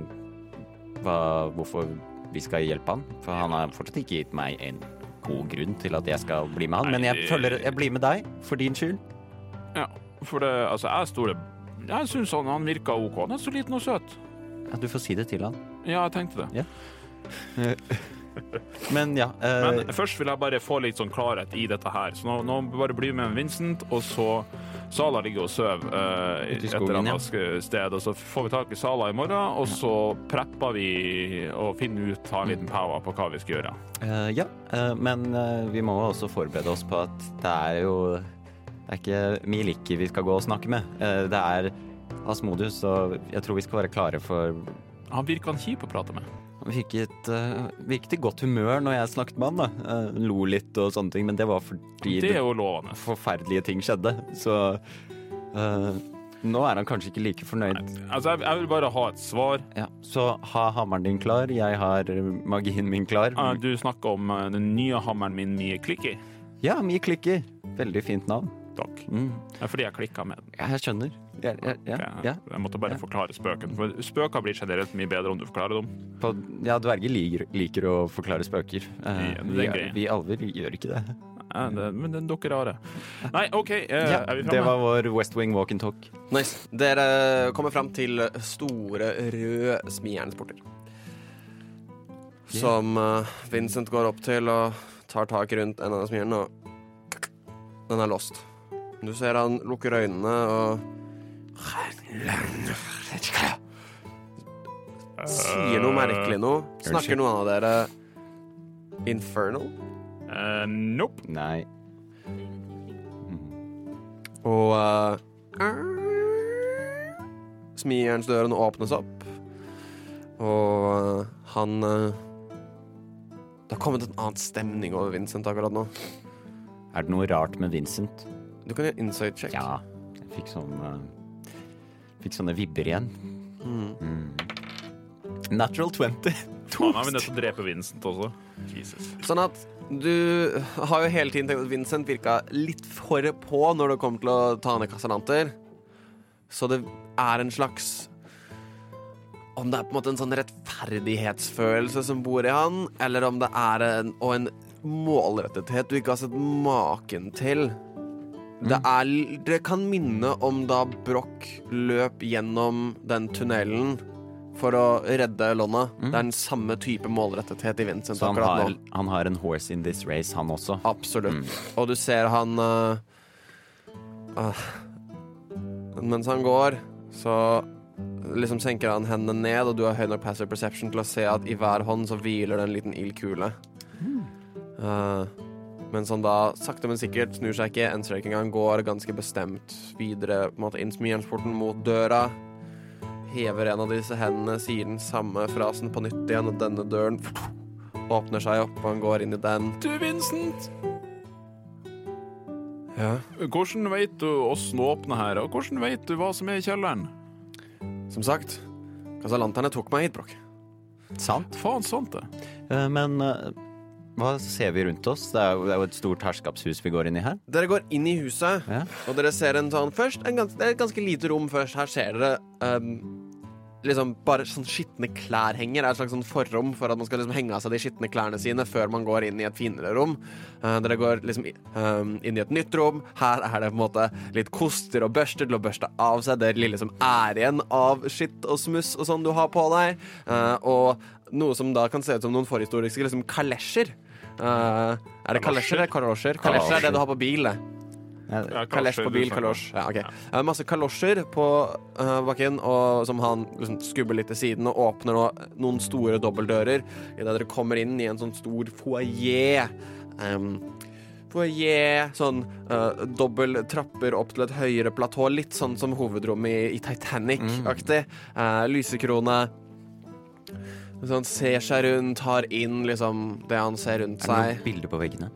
hva, hvorfor vi skal hjelpe han, for han har fortsatt ikke gitt meg en god grunn til at jeg skal bli med han, men jeg Nei, følger jeg blir med deg for din skyld. Ja, for det, altså, jeg stoler Jeg syns han, han virka OK. Han er så liten og søt. Ja, du får si det til han. Ja, jeg tenkte det. Men ja. eh, Men først vil jeg bare få litt sånn klarhet i dette her. Så nå, nå bare bli med Vincent, og så Sala ligger og sover eh, et eller annet ja. sted, og så får vi tak i Sala i morgen, og så prepper vi og finner ut, tar en liten power på hva vi skal gjøre. Eh, ja, eh, men eh, vi må også forberede oss på at det er jo Det er ikke Miliki vi skal gå og snakke med. Eh, det er Asmodius, og jeg tror vi skal være klare for Han virker han kjip å prate med. Virket, uh, virket i godt humør når jeg snakket med han. da. Eh, lo litt og sånne ting, men det var fordi Det er forferdelige ting skjedde. Så uh, nå er han kanskje ikke like fornøyd. Altså, jeg, jeg vil bare ha et svar. Ja, så ha hammeren din klar, jeg har eh, magien min klar. Eh, Du snakker om eh, den nye hammeren min, Mie Klikki. Ja, Mie Klikker. Veldig fint navn. Takk. Mm. Det er fordi jeg klikka med den. Jeg skjønner. Ja, ja, ja, Ok, ja. Jeg måtte bare Ja. forklare spøken. For spøker blir generelt mye bedre om du forklarer dem. På, ja, dverger liker, liker å forklare spøker. Uh, Ja, vi, vi alver gjør ikke det. Ja, det, men den dere er rare. Nei, OK, uh, Ja, er vi det var vår West Wing walk and talk. Nice. Dere kommer fram til store, røde smijernsporter. Som uh, Vincent går opp til og tar tak rundt en av smierne, og den er låst. Du ser han lukker øynene og Sier noe merkelig noe. Snakker noen av dere infernal? Uh, nope. Nei. Og uh, Smijernsdøren åpnes opp, og uh, han uh, Det har kommet en annen stemning over Vincent akkurat nå. Er det noe rart med Vincent? Du kan gjøre insight check. Ja. Jeg fikk sånn eh, Fikk sånne vibber igjen. Mm. Mm. Natural 20. Faen, er vi nødt til å drepe Vincent også? Jesus. Sånn at du har jo hele tiden tenkt at Vincent virka litt for på når det kommer til å ta ned kasalanter. Så det er en slags Om det er på en måte en sånn rettferdighetsfølelse som bor i han, eller om det er en, og en målrettethet du ikke har sett maken til. Det, er, det kan minne om da Broch løp gjennom den tunnelen for å redde Lonna. Det er den samme type målrettethet i Vincent Så han har, han har en horse in this race, han også. Absolutt. Mm. Og du ser han uh, uh, Mens han går, så liksom senker han hendene ned, og du har høy nok passive perception til å se at i hver hånd så hviler det en liten ildkule. Uh, mens han da sakte, men sikkert snur seg ikke, enser ikke engang, går ganske bestemt videre på en måte inn smijernsporten mot døra. Hever en av disse hendene, sier den samme frasen på nytt igjen, og denne døren åpner seg opp, og han går inn i den. Du, Vincent! Ja. Hvordan vet du åssen åpne her, og hvordan vet du hva som er i kjelleren? Som sagt, kasalanterne tok meg hit, Brokk. Sant. Faen sant det. Eh, men eh, hva ser vi rundt oss? Det er, jo, det er jo et stort herskapshus vi går inn i her. Dere går inn i huset, Ja. og dere ser en sånn Først, en gans, det er et ganske lite rom først. Her ser dere ehm, liksom bare sånn skitne klær henger. Det er et slags sånn forrom for at man skal liksom henge av seg de skitne klærne sine før man går inn i et finere rom. Eh, dere går liksom i- ehm, inn i et nytt rom. Her er det på en måte litt koster og børster til å børste av seg det lille som er igjen av skitt og smuss og sånn du har på deg. Eh, og noe som da kan se ut som noen forhistoriske liksom kalesjer. Eh, er det kalesjer eller kalosjer? Kalesjer er det du har på bil. Ja, Ja, Kalesj på bil, kalosj. Ja, ok. Eh, masse kalosjer på uh, bakken, og som han liksom skubber litt til siden og åpner nå noen store dobbeltdører idet dere kommer inn i en sånn stor foajé. Um, foajé, sånn uh, dobbel trapper opp til et høyere platå, litt sånn som hovedrommet i, i Titanic-aktig. Uh, lysekrone. Så han ser seg rundt, tar inn liksom det han ser rundt seg. Er det noen bilder på veggene?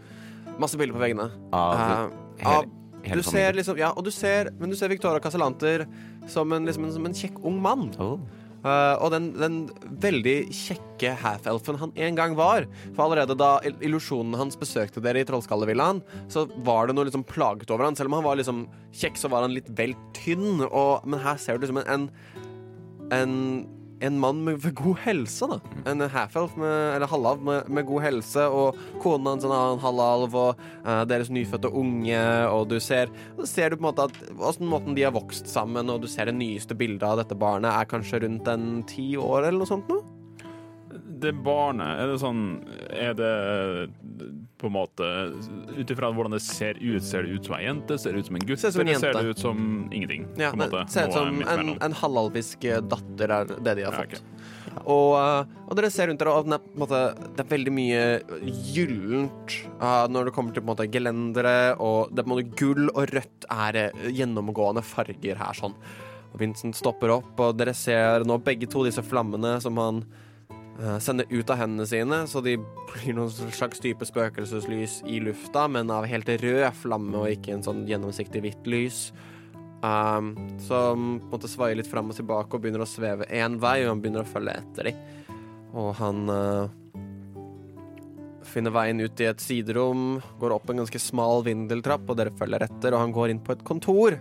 Masse bilder på veggene. Av uh, hele- hele du ser liksom, ja, og du ser, men du ser Victoria Casalanter som en, liksom, en, som en kjekk ung mann. Oh. Uh, og den, den veldig kjekke half-elfen han en gang var. For allerede da il- illusjonen hans besøkte dere i Trollskallevillaen, så var det noe liksom plaget over han. Selv om han var liksom kjekk, så var han litt vel tynn. Og, men her ser du liksom en, en, en mann med med god helse, da. En half-elf, med- eller halvalv, med, med god helse. Og konen hans en annen halvalv, og uh, deres nyfødte unge. Og du ser, ser du på en måte at åssen måten de har vokst sammen, og du ser det nyeste bildet av dette barnet er kanskje rundt en ti år eller noe sånt nå. Det barnet, er det sånn Er det på en måte Ut ifra hvordan det ser ut, ser det ut som ei jente? Ser det ut som en gutt? Ser som en eller ser det ut som ingenting? Ja, det måte? ser ut som en, en halvalvisk eh, datter er det de har Ja, fått. Og, eh, og dere ser rundt dere, og er, måte, det er veldig mye gyllent uh, når det kommer til på måte gelendere, og det er på en måte gull og rødt er gjennomgående farger her sånn. Og Vincent stopper opp, og dere ser nå begge to disse flammene som han eh, sender ut av hendene sine, så de blir noen slags type spøkelseslys i lufta, men av helt rød flamme og ikke en sånn gjennomsiktig hvitt lys. Um, som på en måte svaier litt fram og tilbake og begynner å sveve én vei, og han begynner å følge etter dem. Og han uh, finner veien ut i et siderom, går opp en ganske smal vindeltrapp, og dere følger etter, og han går inn på et kontor.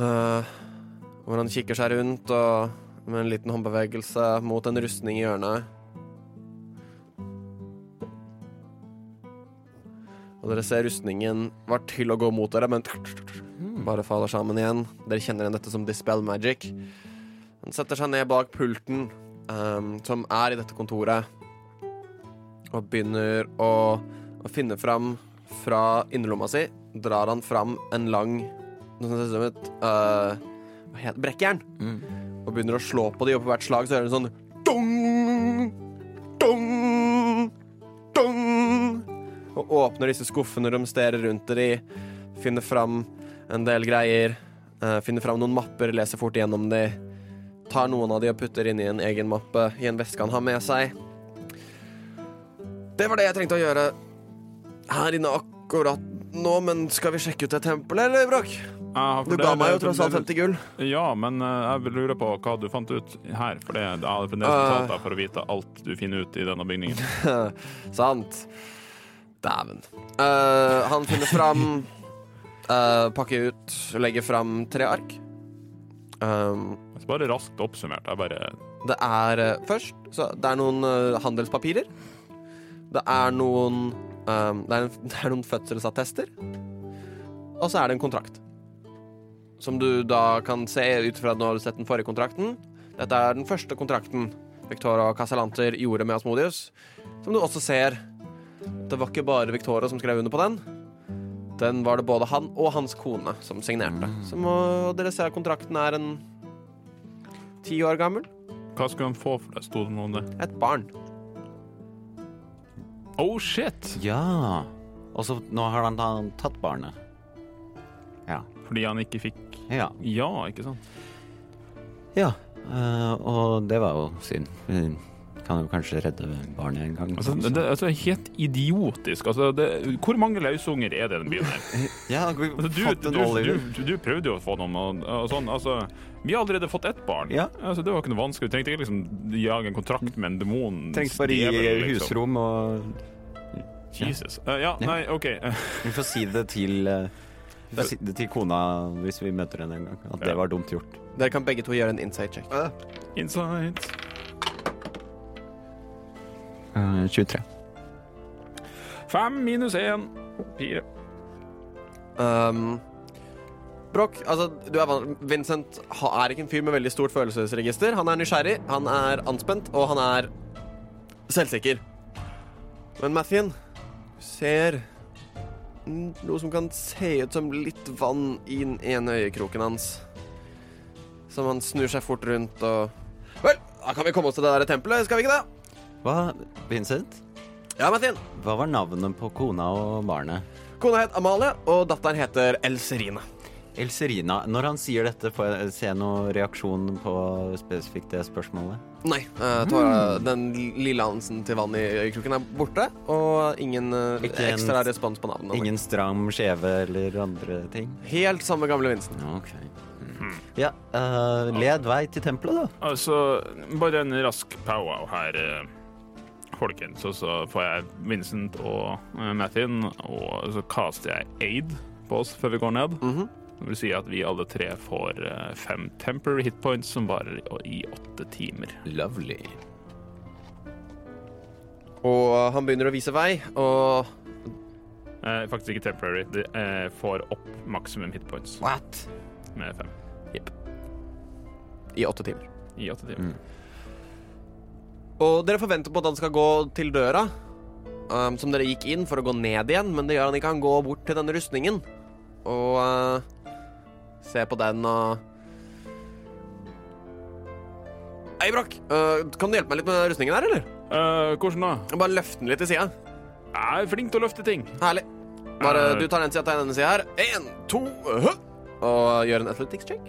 Uh, hvor han kikker seg rundt og med en liten håndbevegelse mot en rustning i hjørnet. Og dere ser rustningen var til å gå mot dere, men bare faller sammen igjen. Dere kjenner igjen dette som dispel magic. Han setter seg ned bak pulten um, som er i dette kontoret, og begynner å, å finne fram fra innerlomma si. Drar han fram en lang noe som ser ut som et uh, hva heter det? brekkjern. Og begynner å slå på de, og på hvert slag så hører du sånn dong, dong, dong. Og åpner disse skuffene, romsterer rundt de, finner fram en del greier. eh, finner fram noen mapper, leser fort gjennom de. Tar noen av de og putter inn i en egen mappe i en veske han har med seg. Det var det jeg trengte å gjøre her inne akkurat nå, men skal vi sjekke ut et tempel, eller, Brokk? Ja, Du ga meg jo tross alt 50 gull. Ja, men eh, jeg lurer på hva du fant ut her. For det jeg hadde fremdeles Uh. betalt deg for å vite alt du finner ut i denne bygningen. Sant. Dæven. Uh, han finner fram uh, Pakker ut, legger fram tre ark. Um, bare raskt oppsummert. Jeg bare det er eh, først så Det er noen eh, handelspapirer. Det er noen um, det, er en, det er noen fødselsattester. Og så er det en kontrakt. Som du da kan se ut fra at nå har du sett den forrige kontrakten. Dette er den første kontrakten Victoria og Casalanter gjorde med Asmodius. Som du også ser Det var ikke bare Victoria som skrev under på den. Den var det både han og hans kone som signerte. Så må dere se at kontrakten er en ti år gammel. Hva skulle han få for det? Sto det noe om det? Et barn. Oh shit! Ja. Og så nå har han tatt barnet. Ja. Fordi han ikke fikk Ja. Ja, ikke sant? ja. Uh, og det var jo synd. Vi kan jo kanskje redde barnet en gang. Altså, det, altså, helt idiotisk. Altså, det, hvor mange løsunger er det i den byen her? ja, vi Altså, du, du, du, du, prøvde jo å få noen og, og sånn. Altså, vi har allerede fått ett barn. Ja. Altså, det var ikke noe vanskelig. Du trengte ikke liksom jage en kontrakt med en demon. Trengte bare gi husrom og Jesus. Uh, ja, nei, OK. Vi får si det til det til kona hvis vi møter henne en gang. At det var dumt gjort. Dere kan begge to gjøre en insight check. Insight. Eh, 23. Fem minus én. Fire. Um, Broch, altså, du er van Vincent ha- er ikke en fyr med veldig stort følelsesregister. Han er nysgjerrig, han er anspent, og han er selvsikker. Men Mathien ser noe som kan se ut som litt vann i den ene øyekroken hans. Som han snur seg fort rundt og Vel, da kan vi komme oss til det der tempelet, skal vi ikke det? Hva, Vincent? Ja, Martin? Hva var navnet på kona og barnet? Kona het Amalie, og datteren heter Elserine. Elserina. Når han sier dette, får jeg se noen reaksjon på spesifikt det spørsmålet? Nei. Uh, Tora, Den lille anelsen til vann i øyekroken er borte, og ingen uh, en- ekstra respons på navnet. Ingen stram skjeve eller andre ting? Helt samme gamle Vincent. Okay. ok. Ja, uh, led vei til tempelet, da. Altså, bare en rask powwow her, eh, folkens. Og så får jeg Vincent og Mathin, og så kaster jeg aid på oss før vi går ned. Mhm. Det vil si at vi alle tre får eh, fem temporary hitpoints som varer i åtte timer. Lovely. Og han begynner å vise vei, og Eh, faktisk ikke temporary. De eh, får opp maksimum hitpoints. What? med fem I åtte timer. i åtte timer. Og dere forventer på at han skal gå til døra, um, som dere gikk inn for å gå ned igjen, men det gjør han ikke. Han går bort til denne rustningen og uh, ser på den og Hei, Brakk. Uh, kan du hjelpe meg litt med rustningen her, eller? Uh, hvordan da? Bare løfte den litt til sida. Jeg er flink til å løfte ting. Herlig. Bare uh, Du tar den sida, tar denne sida her. Én, to, hø! Og gjør en athletics check.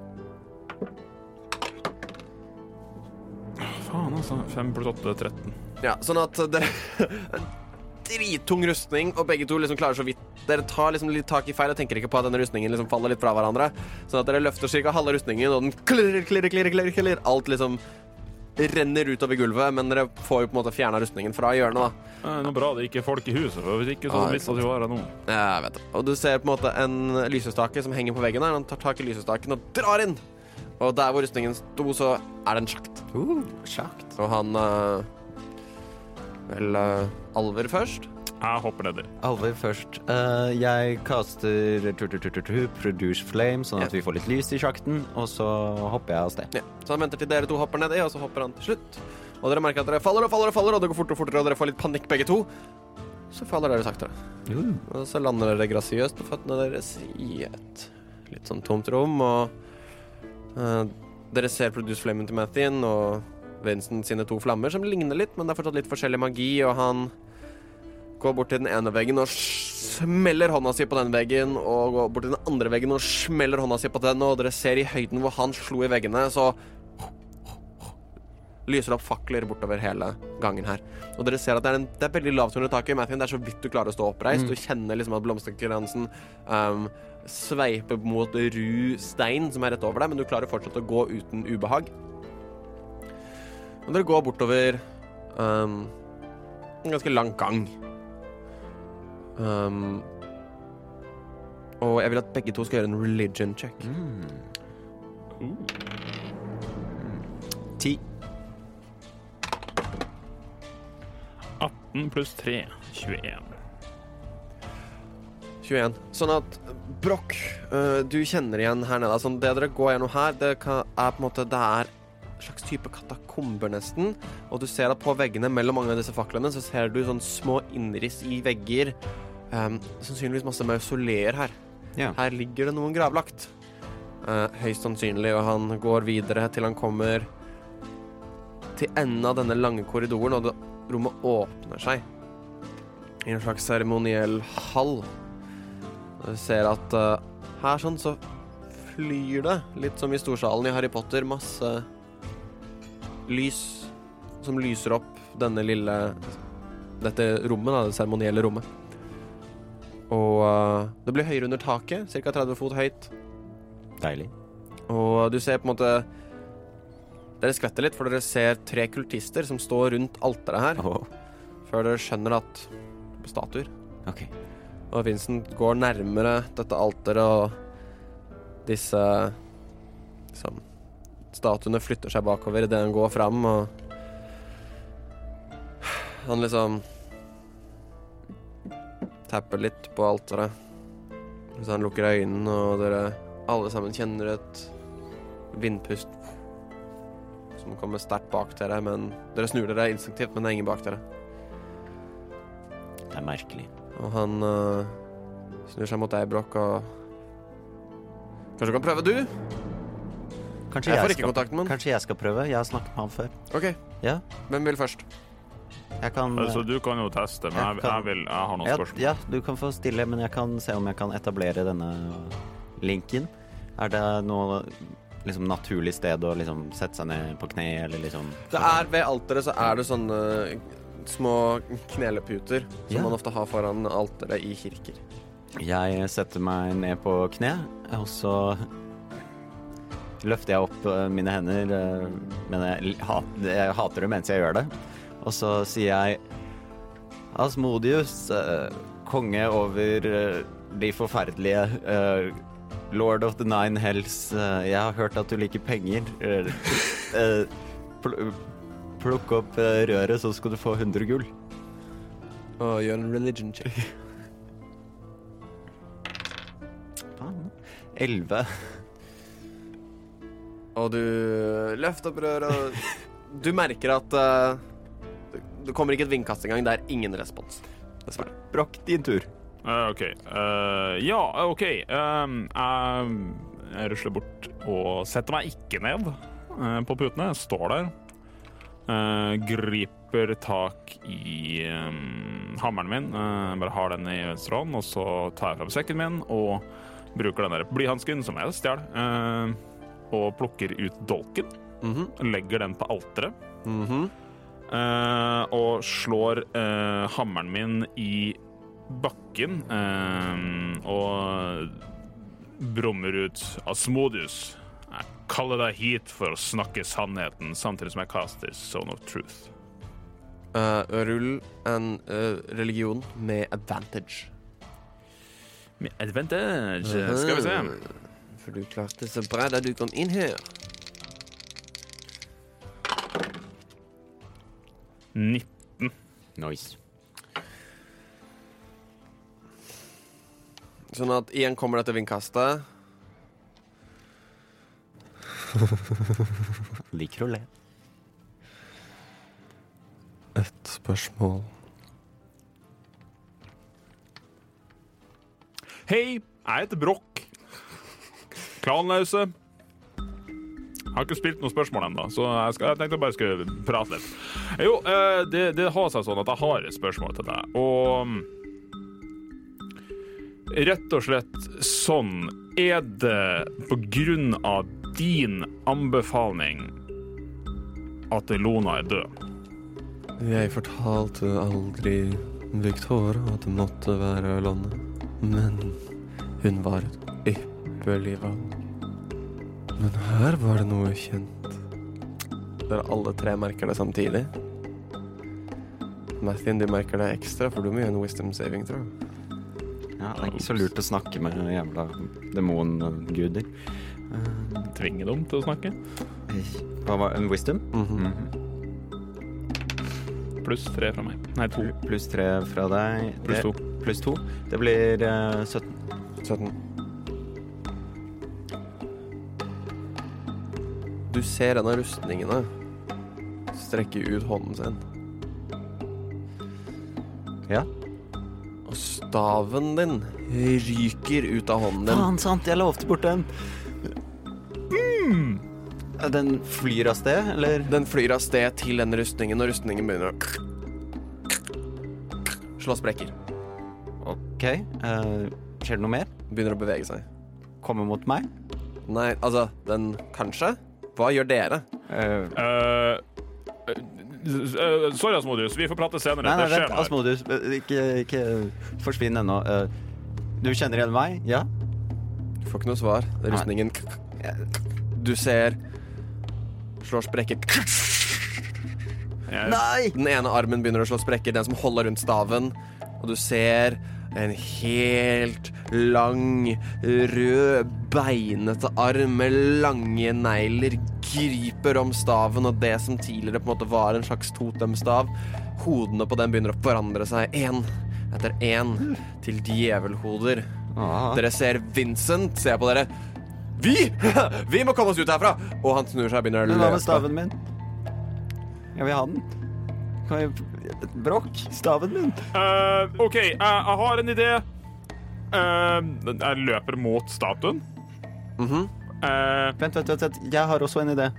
Faen, altså. Fem pluss åtte, 13. Ja, sånn at dere drittung rustning, og begge to liksom klarer så vidt Dere tar liksom litt tak i feil og tenker ikke på at denne rustningen liksom faller litt fra hverandre. Sånn at dere løfter ca. halve rustningen, og den klirrer, klirrer, klirrer, klirrer, klirrer. Alt liksom renner utover gulvet, men dere får jo på en måte fjerna rustningen fra hjørnet, da. Det er noe bra det ikke er folk i huset, for hvis ikke så Ah, ikke mistet vi vara nå. Ja, jeg vet det. Og du ser på en måte en lysestake som henger på veggen her. Han tar tak i lysestaken og drar inn. Og der hvor rustningen sto, så er det en sjakt. Uh, sjakt. Og han øh, Vel, uh, Alver først. Jeg hopper nedi. Alver først. Uh, jeg kaster tu, tu, tu, tu, tu, produce flame, sånn at vi får litt lys i sjakten, og så hopper jeg av sted. Ja. Så han venter til dere to hopper nedi, og så hopper han til slutt. Og dere merker at dere faller og faller og faller, og det går fortere og fortere, og dere får litt panikk begge to. Så faller dere saktere. Mm. Og så lander dere grasiøst på føttene deres i et litt sånn tomt rom, og uh, dere ser Produce Flamen til Mathien og Vincent sine to flammer, som ligner litt, men det er fortsatt litt forskjellig magi, og han går bort til den ene veggen og smeller hånda si på den veggen, og går bort til den andre veggen og smeller hånda si på den, og dere ser i høyden hvor han slo i veggene, så lyser opp fakler bortover hele gangen her. Og dere ser at det er, en, det er veldig lavt under taket. Matthew, det er så vidt du klarer å stå oppreist. Du kjenner liksom at blomsterkransen um, sveiper mot ru stein som er rett over deg, men du klarer fortsatt å gå uten ubehag. Og dere går bortover um, en ganske lang gang. Um, og jeg vil at begge to skal gjøre en religion check. Ti. 18 pluss 3, 21. 21. Sånn at Broch, øh, du kjenner igjen her nede. Altså, det dere går gjennom her, det er på en måte Det er slags type katakomber, nesten. Og du ser at på veggene mellom mange av disse faklene så ser du sånn små innriss i vegger. Um, sannsynligvis masse mausoleer her. Ja. Her ligger det noen gravlagt. Uh, høyst sannsynlig, og han går videre til han kommer til enden av denne lange korridoren, og det, rommet åpner seg i en slags seremoniell hall. Og Du ser at uh, her sånn så flyr det, litt som i storsalen i Harry Potter, masse lys som lyser opp denne lille Dette rommet, da, det seremonielle rommet. Og uh, det blir høyere under taket, ca. 30 fot høyt. Deilig. Og du ser på en måte Dere skvetter litt, for dere ser tre kultister som står rundt alteret her, Oh. før dere skjønner at Statuer. ok. Og Vincent går nærmere dette alteret, og disse liksom, Statuene flytter seg bakover idet han går fram, og Han liksom tapper litt på alteret. Så han lukker øynene, og dere alle sammen kjenner et vindpust som kommer sterkt bak dere, men dere snur dere instinktivt, men det er ingen bak dere. Det er merkelig. Og han uh, snur seg mot deg, Brokk, og Kanskje du kan prøve, du? Kanskje Jeg jeg, får ikke skal, kontakten med han. kanskje jeg skal prøve? Jeg har snakket med han før. OK, Ja, hvem vil først? jeg kan Altså, du kan jo teste, men jeg, Jeg kan- jeg, vil, jeg har noen ja, spørsmål. ja, du kan få stille, men jeg kan se om jeg kan etablere denne linken. Er det noe liksom naturlig sted å liksom sette seg ned på kne, eller liksom Det er Ved alteret så er det sånne små kneleputer som Ja. man ofte har foran alteret i kirker. Jeg setter meg ned på kne, og så løfter jeg opp eh, mine hender, eh, men jeg, ha- jeg hater det mens jeg gjør det. Og så sier jeg Asmodius, eh, konge over de forferdelige, lord of the nine hells, jeg har hørt at du liker penger. Pl plukk opp røret, så skal du få 100 gull. Og gjør en religion check. Faen. 11. Og du løfter opp røret, og du merker at uh, det kommer ikke et vindkast engang. Det er ingen respons. Dessverre. Brokk, din tur. Uh, OK. Uh, ja, OK. Um, jeg, jeg rusler bort og setter meg ikke ned på putene. Jeg står der. Eh, griper tak i um, hammeren min. Bare har den i venstre hånd, og så tar jeg fram sekken min og bruker den der blyhansken som jeg stjal, eh, og plukker ut dolken. Mhm, Legger den på alteret. mhm. Eh, og slår eh, hammeren min i bakken eh, og brummer ut Asmodius. Jeg kaller deg hit for å snakke sannheten, samtidig som jeg kaster Zone of Truth. Uh, rull en uh, religion med advantage. Med advantage, skal vi se. For du klarte så bra da du kom inn her. 19. Nice. Sånn at igjen kommer dette vindkastet. Liker å le. Et spørsmål. Hei, jeg heter Brokk. Klanløse. Har ikke spilt noe spørsmål ennå, så jeg, skal, jeg tenkte jeg bare skulle prate litt. Jo, eh, det, det har seg sånn at jeg har et spørsmål til deg, og mm, Rett og slett sånn Er det på grunn av din anbefaling at Lona er død? Jeg fortalte aldri Victoria at det måtte være Lona, men hun var et valg. Men her var det noe kjent. Der alle tre merker det samtidig. Mathien, du merker det ekstra, for du må gjøre en wisdom saving, tror jeg. Ja, det er ikke så lurt å snakke med jævla demonguder. Tvinge dem til å snakke? Hva var en wisdom? Mhm. Pluss tre fra meg. Nei, to. Pluss tre fra deg. Pluss to. Pluss to. Det blir uh, 17. 17. Du ser en av rustningene strekke ut hånden sin. Ja. Og staven din ryker ut av hånden din. Faen, sant, jeg lovte bort den. Mm. Den flyr av sted, eller? Den flyr av sted til den rustningen, og rustningen begynner å slå sprekker. OK. Uh, skjer det noe mer? Begynner å bevege seg. Kommer mot meg? Nei, altså, den kanskje? Hva gjør dere? Uh, Eh, eh, sorry, Asmodius. Vi får prate senere. nei, nei, det skjer vent. Asmodius, ikke, ikke forsvinn ennå. Du kjenner igjen meg? Ja? Du får ikke noe svar. Det er Rustningen Du ser Slår sprekker. Nei! Den ene armen begynner å slå sprekker, den som holder rundt staven. Og du ser en helt lang, rød, beinete arm med lange negler griper om staven, og det som tidligere på en måte var en slags totemstav, hodene på den begynner å forandre seg én etter én til djevelhoder. Ah. Dere ser Vincent se på dere. Vi! Vi må komme oss ut herfra! Og han snur seg og begynner å løpe. hva med staven min? Jeg vil ha den. Kan vi Brokk, staven min. Uh, OK, jeg, jeg har en idé. Uh, jeg løper mot statuen. Mm -hmm. uh, Vent, vent, vent, vent. Jeg har også en idé.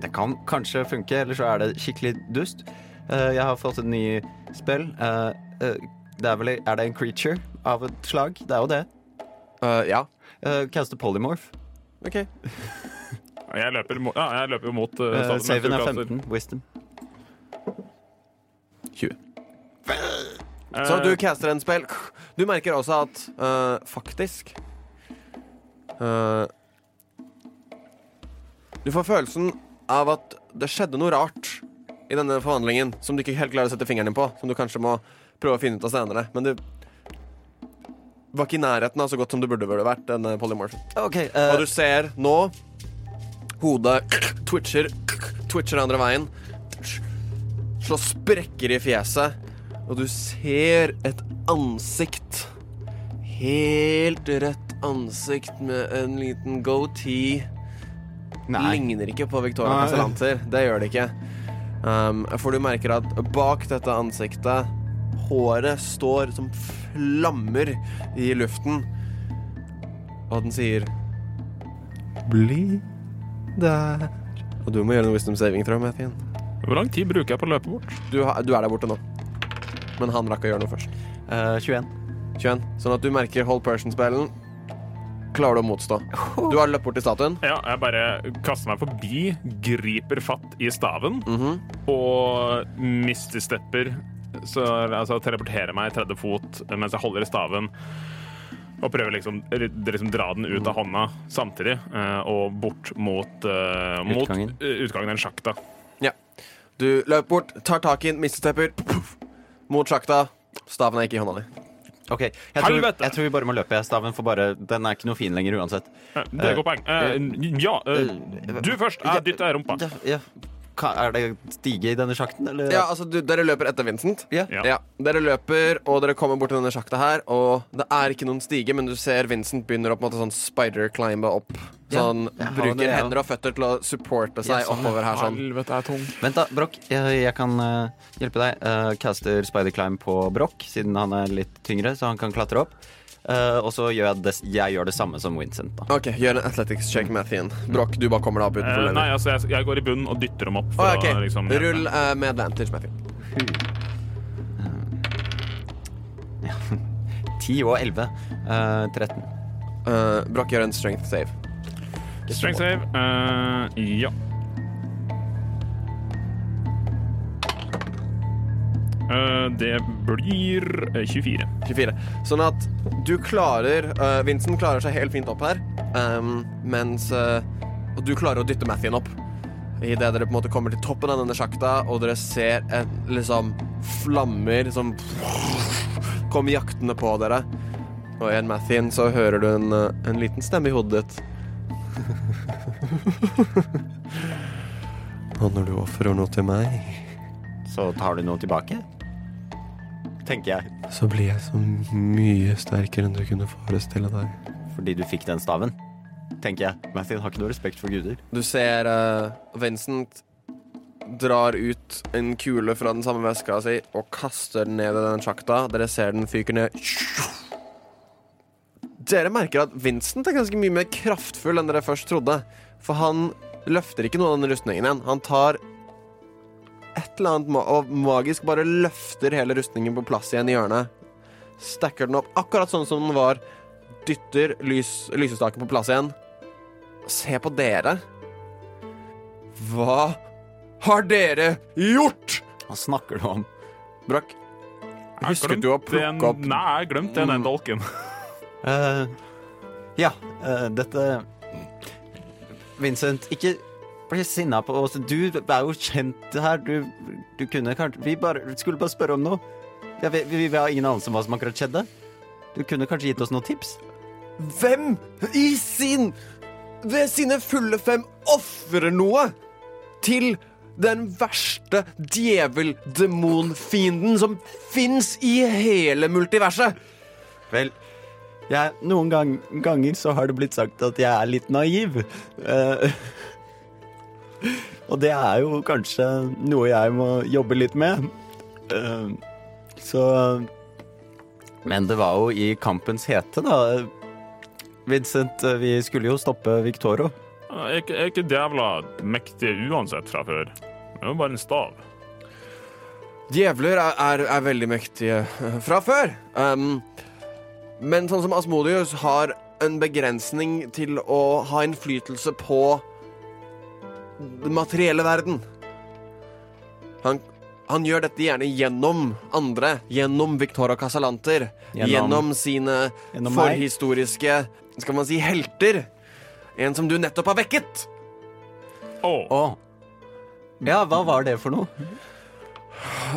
Det kan kanskje funke, eller så er det skikkelig dust. Eh, jeg har fått et ny spill. Det er, vel, er det en creature av et slag? Det er jo det. Eh, ja. Uh, Caste polymorph. OK. jeg løper mo ja, jeg løper mot uh, uh, saven er 15. Wisdom. 20. Eh, Så du caster en spill. Du merker også at uh, faktisk uh, du får følelsen av at det skjedde noe rart i denne forvandlingen som du ikke helt klarer å sette fingeren din på, som du kanskje må prøve å finne ut av senere. Men du var ikke i nærheten av så godt som du burde burde vært, denne polymorphen. OK. eh, Og du ser nå hodet twitcher, twitcher andre veien. Slår sprekker i fjeset, og du ser et ansikt. Helt rødt ansikt med en liten goatee. nei. Ligner ikke på Victoria Casalanter. Det gjør det ikke. Um, for du merker at bak dette ansiktet Håret står som flammer i luften. Og den sier Bli der. Og du må gjøre noe wisdom saving, tror jeg, Mathien. Hvor lang tid bruker jeg på å løpe bort? Du, har- du er der borte nå. Men han rakk å gjøre noe først. Eh, 21. 21. Sånn at du merker hold person-spellen. Klarer du å motstå. Du har løpt bort til statuen. Ja, jeg bare kaster meg forbi, griper fatt i staven Mhm. og mistestepper. Så altså teleporterer meg 30 fot mens jeg holder i staven. Og prøver liksom, liksom dra den ut av hånda samtidig, eh, og bort mot, uh, mot Utgangen. eh, utgangen av den sjakta. Ja. Du løper bort, tar tak i den, mistestepper, puff, mot sjakta. Staven er ikke i hånda di. OK. Jeg tror, jeg tror vi bare må løpe. Staven for bare Den er ikke noe fin lenger uansett. Det er et godt poeng. Uh, ja, uh, du først. Jeg dytter rumpa. Ja, ja. Er det stige i denne sjakten, eller? Ja, altså, du, dere løper etter Vincent. Ja. Ja. Ja, Dere løper, og dere kommer bort til denne sjakta her, og det er ikke noen stige, men du ser Vincent begynner å på en måte sånn spider-climbe opp. Sånn, ja, bruker det, ja. hender og føtter til å supporte seg Ja, sånn, oppover her sånn. Helvete, er tung. Vent, da. Broch, jeg, jeg kan uh, hjelpe deg. Uh, caster spider climb på Broch, siden han er litt tyngre, så han kan klatre opp. Eh, og så gjør jeg det, jeg gjør det samme som Vincent, da. OK, gjør en athletics check, Mathien. Broch, du bare kommer deg opp utenfor utenfor nei, altså, jeg, jeg går i bunnen og dytter dem opp. For Å, ok. å liksom. Rull uh, med advantage, Mathien. 10 og 11. Eh, 13. Uh, Broch gjør en strength save. Strength save. eh, ja. Det blir eh, 24. 24. Sånn at du klarer uh, Vincent klarer seg helt fint opp her, ehm, mens eh, Og du klarer å dytte Mathien opp. Idet dere på en måte kommer til toppen av denne sjakta, og dere ser en, liksom flammer som kommer jaktende på dere. Og i en Mathien så hører du en, eh, en liten stemme i hodet ditt. Og når du ofrer noe til meg, Så tar du noe tilbake? Tenker jeg. så blir jeg så mye sterkere enn du kunne forestille deg. Fordi du fikk den staven. Tenker jeg. Matthew har ikke noe respekt for guder. Du ser uh, Vincent drar ut en kule fra den samme veska si og kaster den ned i den sjakta. Dere ser den fyker ned. Dere merker at Vincent er ganske mye mer kraftfull enn dere først trodde. For han løfter ikke noe av den rustningen igjen. Han tar et eller annet ma og magisk bare løfter hele rustningen på plass igjen i hjørnet. Stacker den opp akkurat sånn som den var. Dytter lys lysestaken på plass igjen. Se på dere. Hva har dere gjort? Hva snakker du om? Brakk. Husket du å plukke opp Nei, jeg glemte den den dolken. uh, ja, uh, dette Vincent, ikke bli sinna på oss. Du er jo kjent her. Du, du kunne kanskje Vi bare, skulle bare spørre om noe. Ja, vi, vi, vi har ingen anelse om hva som akkurat skjedde. Du kunne kanskje gitt oss noen tips? Hvem i sin Ved sine fulle fem ofrer noe til den verste djevel-demonfienden som fins i hele multiverset? Vel, jeg, noen gang, ganger så har det blitt sagt at jeg er litt naiv. Eh, og det er jo kanskje noe jeg må jobbe litt med. Eh, så Men det var jo i kampens hete, da. Vincent, vi skulle jo stoppe Victoro. Er ikke, er ikke djævla mektig uansett fra før. Det er jo bare en stav. Djevler er, er, er veldig mektige eh, fra før. Um, men sånn som Asmodius har en begrensning til å ha innflytelse på den materielle verden. Han, han gjør dette gjerne gjennom andre. Gjennom Victoria Casalanter. Gjennom- Gjennom, sine Gjennom forhistoriske skal man si helter. En som du nettopp har vekket. Å, Oh. Ja, hva var det for noe?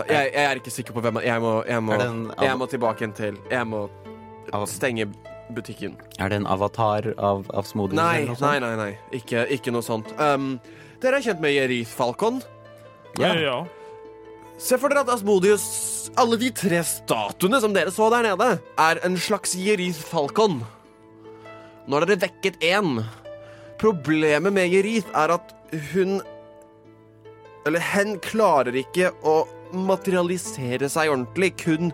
Jeg, jeg er ikke sikker på hvem Jeg må, jeg må, en jeg må tilbake igjen til Jeg må Av- stenge butikken. Er det en avatar av, av smoothies? Nei, nei, nei. nei Ikke, ikke noe sånt. Um, dere er kjent med Jerith Falcon? Ja. ja. ja. Se for dere at Asmodius Alle de tre statuene som dere så der nede, er en slags Jerith Falcon. Nå har dere vekket én. Problemet med Jerith er at hun Eller hen klarer ikke å materialisere seg ordentlig, kun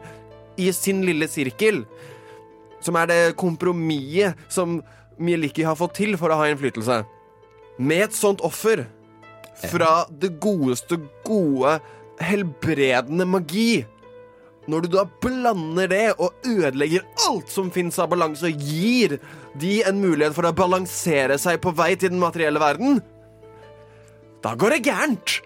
i sin lille sirkel. Som er det kompromisset som Mieliki har fått til for å ha innflytelse. Med et sånt offer fra det godeste gode helbredende magi. Når du da blander det og ødelegger alt som fins av balanse, og gir de en mulighet for å balansere seg på vei til den materielle verden, da går det gærent.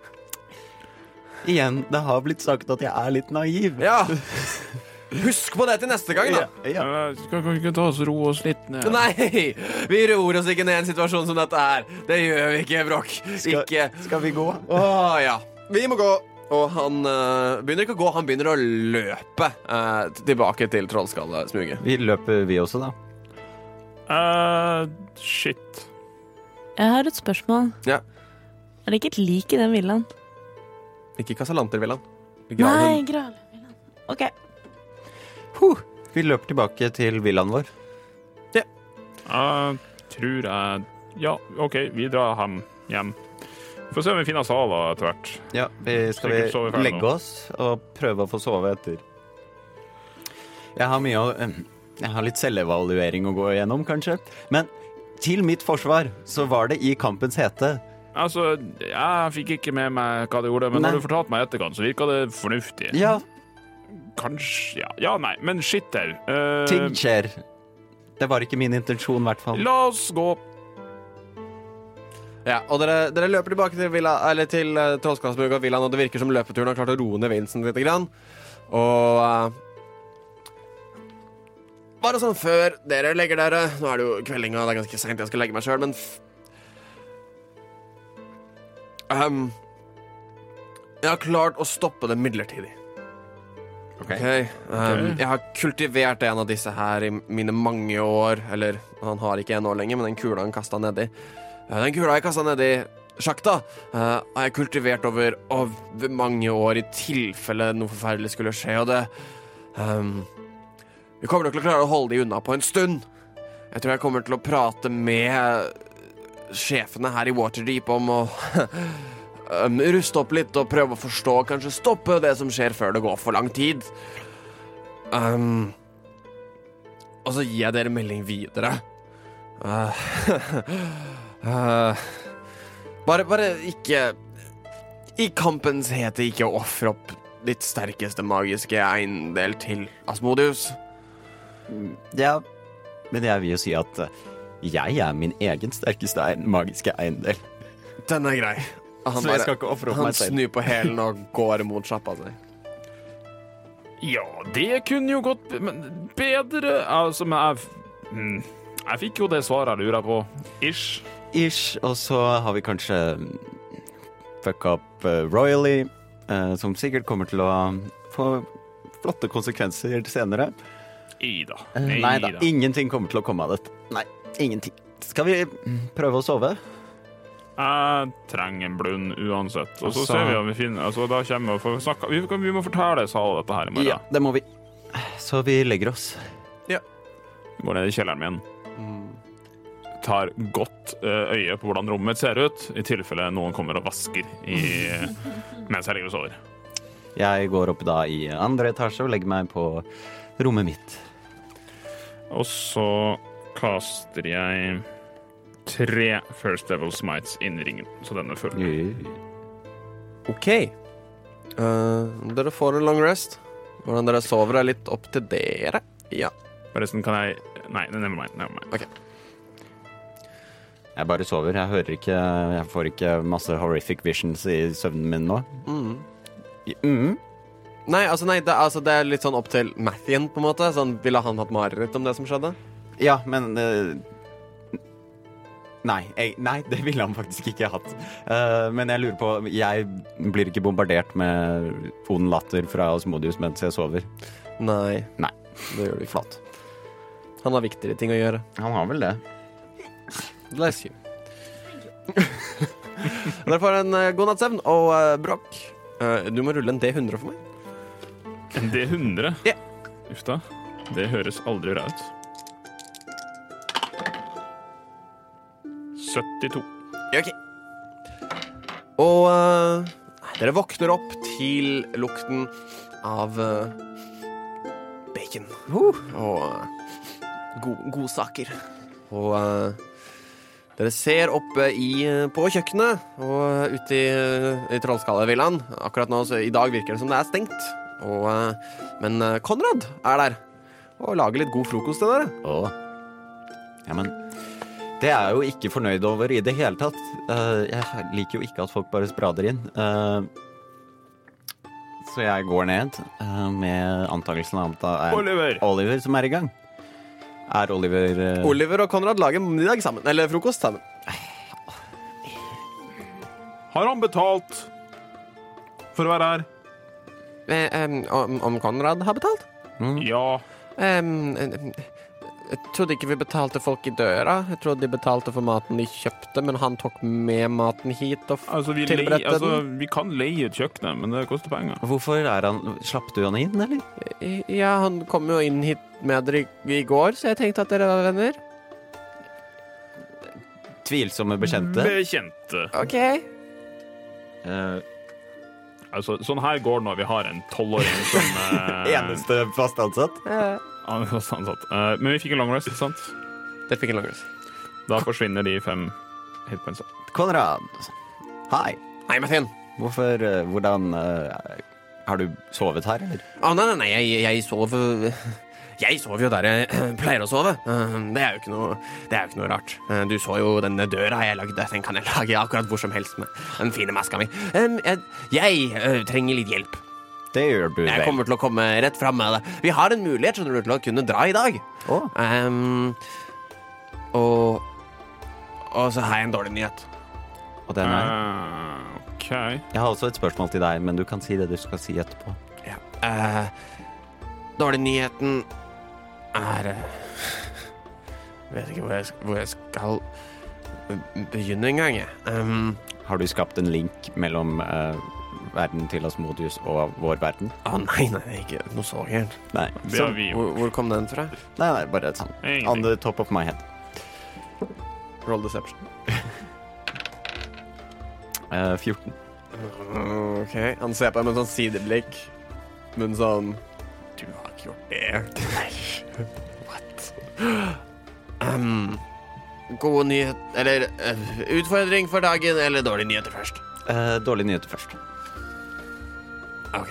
Igjen, det har blitt sagt at jeg er litt naiv. Ja. Husk på det til neste gang, da. Ja. Skal vi ikke ta oss roe oss litt ned? Nei, vi roer oss ikke ned i en situasjon som dette her. Det gjør vi ikke, Brokk. Ikke Skal vi gå? Å ja. Vi må gå. Og han øh, begynner ikke å gå, han begynner å løpe øh, tilbake til Trollskallesmuget. Vi løper, vi også, da. Eh, shit. Jeg har et spørsmål. Ja. Er det ikke et lik i den villaen? Ikke Casalantervillaen. Nei, Gralvillaen. OK. Huh. Vi løper tilbake til villaen vår. Ja. Jeg tror jeg Ja, OK, vi drar hjem. hjem. Får se om vi finner saler etter hvert. Ja, vi skal vi legge oss og prøve å få sove etter. Jeg har mye å Jeg har litt selvevaluering å gå igjennom, kanskje. Men til mitt forsvar så var det i kampens hete. Altså, jeg fikk ikke med meg hva det gjorde, men Nei. når du fortalte meg i etterkant, så virka det fornuftig. Ja, Kanskje Ja, ja nei, men shit au. Uh, ting skjer. Det var ikke min intensjon, i hvert fall. la oss gå. Ja, og dere, dere løper tilbake til, villa, eller til uh, Trollskallesmuget og villaen, og det virker som løpeturen har klart å roe ned Vincent litt. Grann. Og eh, Bare sånn før dere legger dere Nå er det jo kveldinga, det er ganske seint, jeg skal legge meg sjøl, men f Ehm, Jeg har klart å stoppe det midlertidig. Ok. Um, okay. Jeg har kultivert en av disse her i mine mange år. Eller han har ikke en år lenger, men den kula han kasta nedi. Eh, Den kula jeg kasta nedi sjakta, uh, har jeg kultivert over, over mange år i tilfelle noe forferdelig skulle skje, og det um, Vi kommer nok til å klare å holde de unna på en stund. Jeg tror jeg kommer til å prate med sjefene her i Waterdeep om å um, ruste opp litt og prøve å forstå, kanskje stoppe det som skjer før det går for lang tid. Um, og så gir jeg dere melding videre. Uh, uh, bare, bare ikke I kampens hete ikke ofre opp ditt sterkeste magiske eiendel til Asmodius. Ja, men jeg vil jo si at eh, jeg er min egen sterkeste magiske eiendel. Den er grei. Han, bare, skal ikke han snur på hælen og går mot sjappa si. Ja, det kunne jo gått bedre Altså, men jeg mm, Jeg fikk jo det svaret jeg lurer på. Ish. Ish, og så har vi kanskje fucka opp eh, royally, eh, som sikkert kommer til å få flotte konsekvenser senere. Ida. Eh, Nei da, ingenting kommer til å komme av dette. Nei, ingenting. Skal vi prøve å sove? Jeg trenger en blund uansett. Og så Altså- ser vi om vi finner Altså, da kommer vi og får vi, vi må fortelle Sal dette her i morgen. Ja, det må vi. Så vi legger oss. Går ned i kjelleren min. Tar godt eh, øye på hvordan rommet mitt ser ut, i tilfelle noen kommer og vasker i, mens jeg ligger og sover. Jeg går opp da i andre etasje og legger meg på rommet mitt. Og så kaster jeg tre First Level Smites inn i ringen, så denne følger. OK. Uh, dere får en long rest. Hvordan dere sover, er litt opp til dere. Ja. Forresten, kan jeg Nei, never mind. Never mind. Jeg bare sover. Jeg hører ikke Jeg får ikke masse horrific visions i søvnen min nå. Mm. Mm. Nei, altså, nei det, altså, det er litt sånn opp til Mathien, på en måte. Sånn, ville han hatt mareritt om det som skjedde? Ja, men eh, Nei, jeg, nei, det ville han faktisk ikke hatt. Uh, men jeg lurer på Jeg blir ikke bombardert med ond latter fra Osmodius mens jeg sover. Nei. Nei. Det gjør du ikke. Flott. Han har viktigere ting å gjøre. Han har vel det. Bless you. Dere får en uh, god natts søvn. Og uh, Broch, uh, du må rulle en D100 for meg. En D100? Ja. Uff da. Det høres aldri bra ut. 72. Ok. Og eh, dere våkner opp til lukten av eh, bacon. Og uh, go godsaker. Og eh, dere ser oppe i, eh, på kjøkkenet og ute i, uh, i Trollskallevillaen. Akkurat nå, så i dag virker det som det er stengt. Og, eh, men eh, Konrad er der og lager litt god frokost til dere. Å. Ja, men det er jeg jo ikke fornøyd over i det hele tatt. Eh, jeg liker jo ikke at folk bare sprader inn. Eh, så jeg går ned eh, med antakelsen av at det er Oliver! Oliver som er i gang. Er Oliver eh, Oliver og Konrad lager middag sammen. Eller frokost sammen. Har han betalt for å være her? Eh, um, om, om Konrad har betalt? mm, Ja. Um, jeg trodde ikke vi betalte folk i døra. Jeg trodde de betalte for maten de kjøpte, men han tok med maten hit og Altså, vi, Tilberette lei, altså, vi kan leie kjøkkenet, men det koster penger. Hvorfor er han Slapp du han inn, eller? Ja, han kom jo inn hit med dere i, i går, så jeg tenkte at dere var venner. Tvilsomme bekjente? Bekjente. OK. Uh, Altså, sånn her går det når vi har en tolvåring som uh... eneste fast ansatt? Han er fast ansatt. Eh, men vi fikk en long rest, sant? det fikk en lang rest. Da forsvinner de fem hitpointsa. Konrad. Hei. Hei, Mathien. Hvorfor eh, Hvordan eh, Har du sovet her, eller? Å, nei, nei, nei, jeg, jeg sov Jeg sover jo der jeg pleier å sove. Eh, Det er jo ikke noe, det er jo ikke noe rart. Eh, Du så jo denne døra jeg lagde. Den kan jeg lage akkurat hvor som helst med den fine maska mi. Em, Jeg, jeg eh, trenger litt hjelp. Det gjør du Jeg kommer til å komme rett fram med det. Vi har en mulighet skjønner du, til å kunne dra i dag. Oh. Um, og Og så har jeg en dårlig nyhet. Og den er uh, OK. Jeg har også et spørsmål til deg, men du kan si det du skal si etterpå. Ja. Uh, dårlig nyheten er uh, vet ikke hvor jeg, hvor jeg skal begynne engang, jeg. Um, Har du skapt en link mellom eh, verden til Asmodius og vår verden? Å nei, nei, er ikke noe så gærent. Nei. Det har vi Hvor, gjort. hvor kom den fra? Nei, nei, bare et sånt. Ingenting. On the top of my head. Roll deception. Eh, 14. OK. Han ser på deg med sånn sideblikk, men sånn Du har ikke gjort det. Nei. What? Um, god nyhet Eller eh, utfordring for dagen, eller dårlige nyheter først? Eh, dårlige nyheter først. Ok.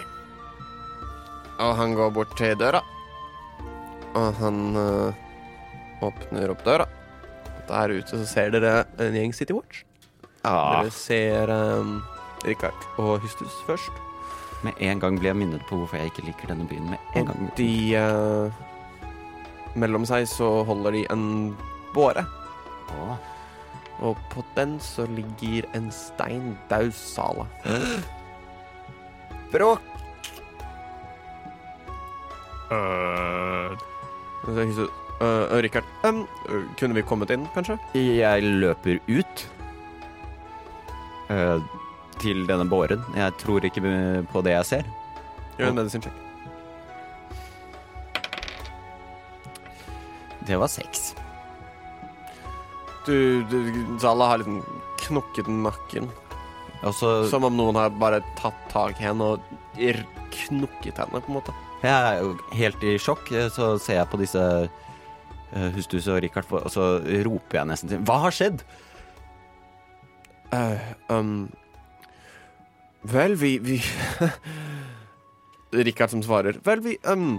Og han går bort til døra. Og han øh, åpner opp døra. Der ute så ser dere en gjeng City Watch. Ah, Dere ser um, Rikard og Hustus først. med en gang blir jeg minnet på hvorfor jeg ikke liker denne byen. Med en Og gang. de øh, Mellom seg så holder de en båre. Å, Og på den så ligger en steindaud sale. Bråk! Eh, Uh, uh, Rikard, um, kunne vi kommet inn, kanskje? Jeg løper ut Uh, til denne båren. Jeg tror ikke på det jeg ser. Gjør en medisinsjekk. check. Det var seks. Du, du Zala har liksom knokket nakken. Og så Som om noen har bare tatt tak i henne og knukket henne, på en måte. Jeg er jo helt i sjokk. Så ser jeg på disse uh, Hustus og Richard, og så roper jeg nesten til Hva har skjedd? Eh, um, vel, vi, vi Rikard som svarer. Vel, vi um,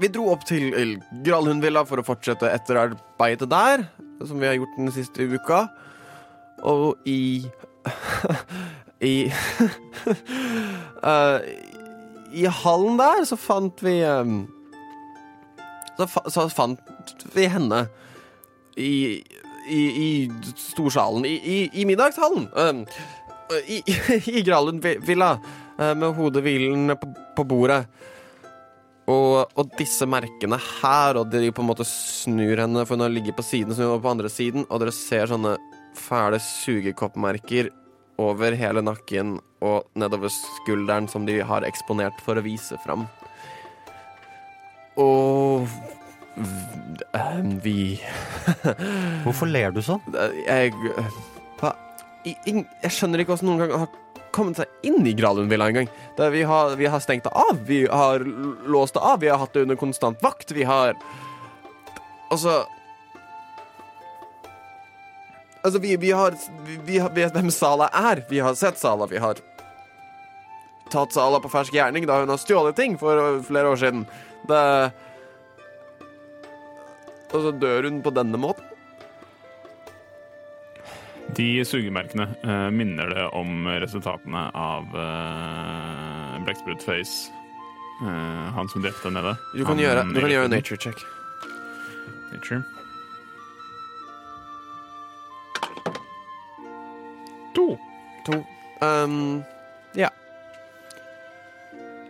Vi dro opp til eh, Gralhundvilla for å fortsette etterarbeidet der, som vi har gjort den siste uka. Og i I uh, I hallen der så fant vi um, så, fa så fant vi henne i, i, i storsalen. I, i, i middagshallen. Um, I, i Gralund vi- villa. eh, med hodet hvilende på, på bordet. Og, og disse merkene her, og de på en måte snur henne, for hun har ligget på siden, så hun var på andre siden, og dere ser sånne fæle sugekoppmerker over hele nakken og nedover skulderen som de har eksponert for å vise fram. Og vi Hvorfor ler du sånn? Jeg? I- Jeg skjønner ikke hvordan noen gang har kommet seg inn i Gralundvilla engang. Vi, har- vi har stengt det av, vi har låst det av, vi har hatt det under konstant vakt, vi har Altså Altså, vi, vi har vi, vi vet hvem Sala er. Vi har sett Sala. Vi har tatt Sala på fersk gjerning da hun har stjålet ting for flere år siden. Det Og så dør hun på denne måten. De sugemerkene uh, minner det om resultatene av uh, Blekksprut Face. Uh, han som drepte nede. Du kan Han gjøre, du kan gjøre nature check. Nature. Um,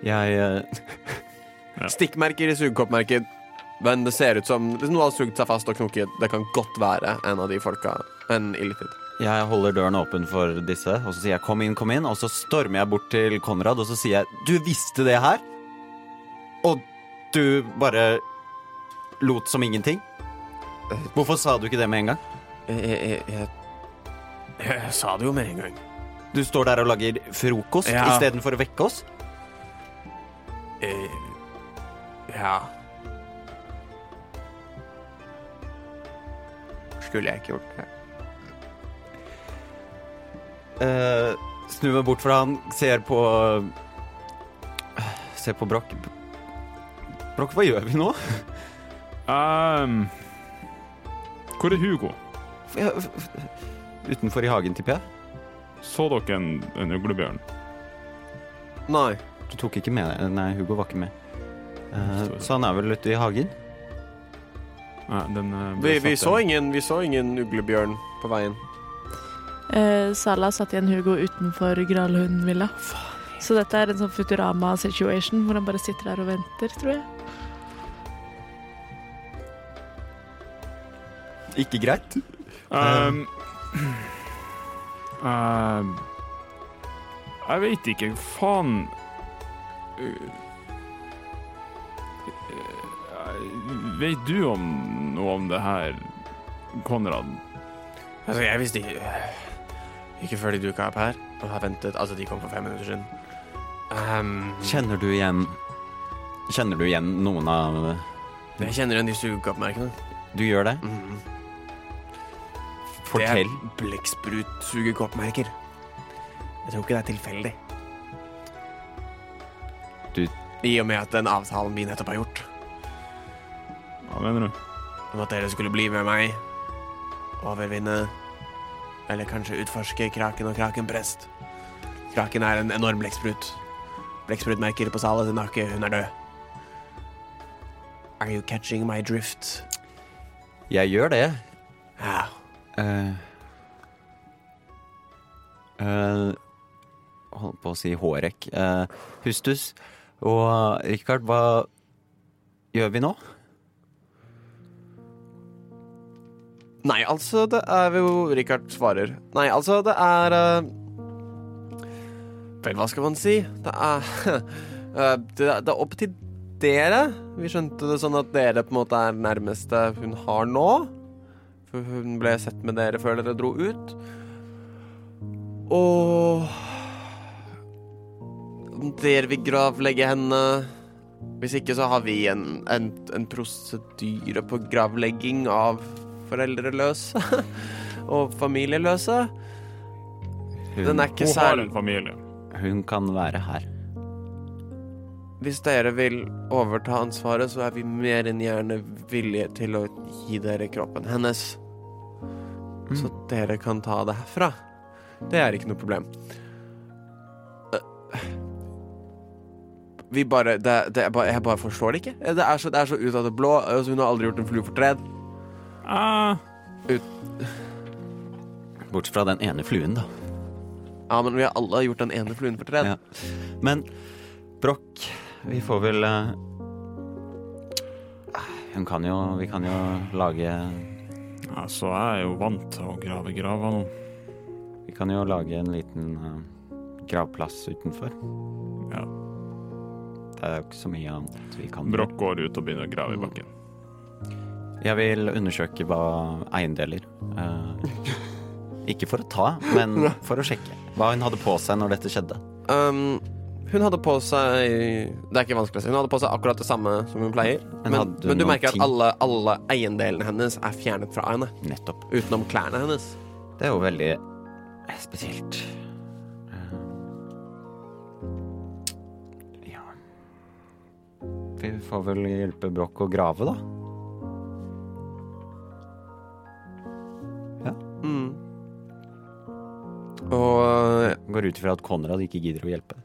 Jeg uh, stikkmerker i sugekoppmerket. Men det ser ut som noe har sugd seg fast og knokket. Det kan godt være en av de folka. En illithid. Jeg holder døren åpen for disse, og så sier jeg 'kom inn, kom inn', og så stormer jeg bort til Konrad, og så sier jeg 'du visste det her'? Og du bare lot som ingenting? Hvorfor sa du ikke det med en gang? Jeg, jeg, jeg, jeg sa det jo med en gang. Du står der og lager frokost Ja. istedenfor å vekke oss? Eh, ja Skulle jeg ikke gjort det? Uh, snur meg bort fra han, ser på Ser på Broch. Broch, hva gjør vi nå? Um, hvor er Hugo? Utenfor i hagen, tipper jeg. Så dere en, en uglebjørn? Nei. Du tok ikke med deg Nei, Hugo var ikke med. Eh, så han er vel ute i hagen? Nei, den eh, ble Vi, vi, satt så igjen. ingen, vi så ingen uglebjørn på veien. Eh, Sala satt igjen Hugo utenfor Gralhundvilla. Så dette er en sånn Futurama-situation hvor han bare sitter der og venter, tror jeg. Ikke greit. Ehm, ehm, jeg vet ikke. Faen Eh, eh, Vet du om noe om det her, Konrad? Altså, jeg visste ikke Ikke før de dukka opp her og har ventet. Altså, de kom for fem minutter siden. Um, Kjenner du igjen Kjenner du igjen noen av jeg kjenner igjen de sugekoppmerkene. Du gjør det? Mm. Fortell. Det er blekksprut-sugekoppmerker. Jeg tror ikke det er tilfeldig. Du- I og med at den avtalen vi nettopp har gjort, Hva mener du? om at dere skulle bli med meg, overvinne Eller kanskje utforske Kraken og Krakenprest. Kraken er en enorm blekksprut. Blekksprutmerker på salet sin nakke. Hun er død. Are you catching my drift? Jeg gjør det. Ja. Uh, uh, holdt på å si Hårek. Uh, Hustus og Rikard, hva gjør vi nå? Nei, altså, det er jo Richard svarer. Nei, altså, det er Vel, hva skal man si? Det, er- det er opp til dere. Vi skjønte det sånn at dere på en måte er nærmeste hun har nå. For hun ble sett med dere før dere dro ut. Og Dere vil gravlegge henne. Hvis ikke så har vi en, en, en prosedyre på gravlegging av foreldreløse og familieløse. Den er ikke Hun har en familie. Hun kan være her. Hvis dere vil overta ansvaret, så er vi mer enn gjerne villige til å gi dere kroppen hennes. Mm. Så dere kan ta det herfra. Det er ikke noe problem. Eh, vi bare, det, det bare Jeg bare forstår det ikke. Eh, det er så, så ut av det blå. Eh, hun har aldri gjort en flue fortred. Ah. Ut. Bortsett fra den ene fluen, da. Ja, men vi har alle gjort den ene fluen fortred. Ja. Men Broch vi får vel eh, Hun kan jo Vi kan jo lage altså, jeg er jo vant til å grave graver nå. Vi kan jo lage en liten eh, gravplass utenfor. Ja. Det er jo ikke så mye annet vi kan Broch går ut og begynner å grave i bakken. Jeg vil undersøke hva eiendeler eh, Ikke for å ta, men for å sjekke. Hva hun hadde på seg når dette skjedde. Um, hun hadde på seg Det er ikke vanskelig å si. Hun hadde på seg akkurat det samme som hun pleier. Men Men, men du merker at alle, alle eiendelene hennes er fjernet fra henne. Nettopp. Utenom klærne hennes. Det er jo veldig eh, spesielt. Eh, Ja Vi får vel hjelpe Broch å grave, da. Mm. Og Går ut ifra at Konrad ikke gidder å hjelpe.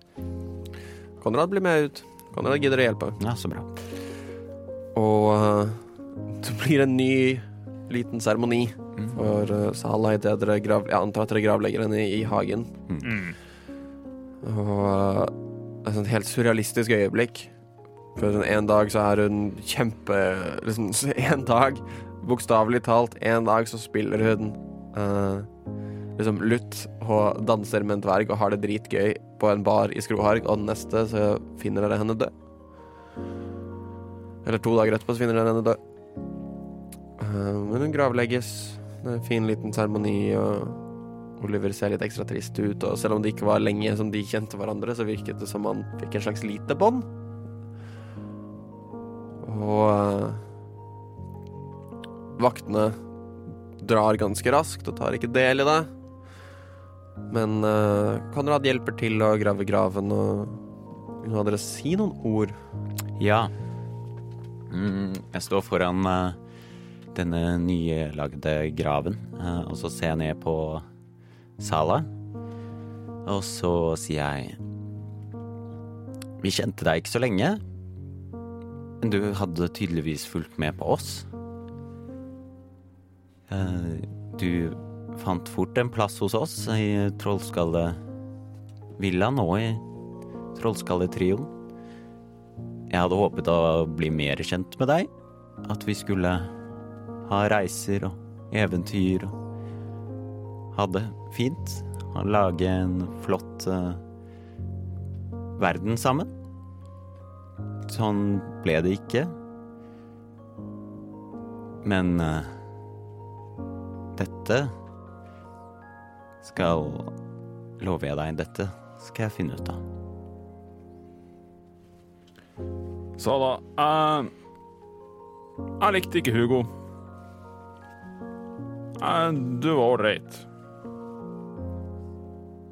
Konrad blir med ut. Konrad gidder å hjelpe. Ja, så bra. Og øh, det blir en ny liten seremoni Mm. for uh, Sala idet dere grav... Jeg antar at dere gravlegger henne i, i hagen. Mm. Og uh, et sånt helt surrealistisk øyeblikk. For sånn en dag så er hun kjempe liksom, så En dag, bokstavelig talt, en dag så spiller hun uh, liksom lutt og danser med en dverg og har det dritgøy på en bar i Skroharg, og den neste så finner dere henne død. Eller to dager etterpå så finner dere henne død. Uh, men hun gravlegges. Det er en fin liten seremoni, og Oliver ser litt ekstra trist ut, og selv om det ikke var lenge som de kjente hverandre, så virket det som han fikk en slags lite bånd. Og eh, vaktene drar ganske raskt og tar ikke del i det. Men uh, Konrad hjelper til å grave graven, og vil dere si noen ord? Ja. Mm, jeg står foran uh, denne nylagde graven, uh, og så ser jeg ned på Sala. Og så sier jeg Vi kjente deg ikke så lenge, men du hadde tydeligvis fulgt med på oss. Du fant fort en plass hos oss i Trollskallevillaen og i Trollskalletrioen. Jeg hadde håpet å bli mer kjent med deg. At vi skulle ha reiser og eventyr og ha det fint. Lage en flott uh, verden sammen. Sånn ble det ikke. Men uh, dette skal Lover jeg deg, dette skal jeg finne ut av. Så da eh, Jeg likte ikke Hugo. Eh, du var ålreit.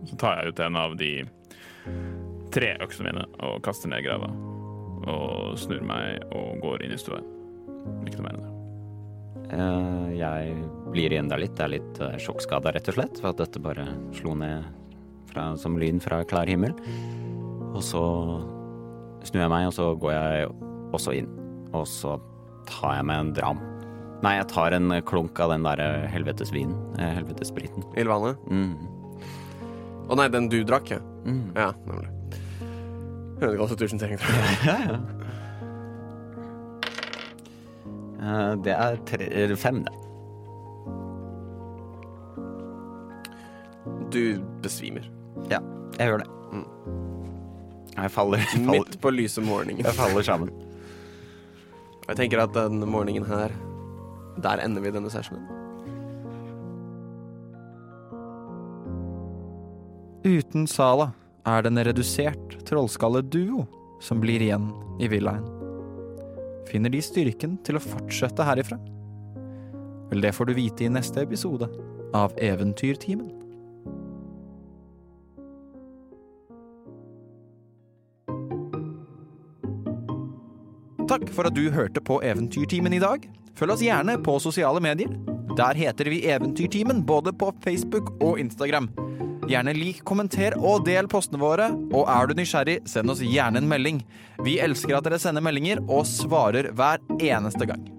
Så tar jeg ut en av de tre øksene mine og kaster ned grava. Og snur meg og går inn i stua. Ikke noe mer enn det. Eh, Jeg blir igjen der litt. Det er litt uh, sjokkskada, rett og slett. For at dette bare slo ned fra, som lyn fra klar himmel. Og så snur jeg meg, og så går jeg også inn. Og så tar jeg meg en dram. Nei, jeg tar en klunk av den der eh, helvetesvinen. eh, Helvetesspriten. Ylvane? Mm. Å nei, den du drakk, ja. Mm. Ja, nemlig. Høne konstitution-terning, tror jeg. Ja, ja. Det er tre, eller fem, det. Du besvimer. Ja, jeg gjør det. Mm. Jeg faller, faller, Midt på lyse morgenen. jeg faller sammen. Og jeg tenker at denne morgenen her Der ender vi denne sessionen. Uten Sala er det en redusert trollskalleduo som blir igjen i villaen. Finner de styrken til å fortsette herifra? Vel, det får du vite i neste episode av Eventyrtimen. Takk for at du hørte på Eventyrtimen i dag. Følg oss gjerne på sosiale medier. Der heter vi Eventyrtimen både på Facebook og Instagram. Gjerne lik, kommenter og del postene våre. Og er du nysgjerrig, send oss gjerne en melding. Vi elsker at dere sender meldinger og svarer hver eneste gang.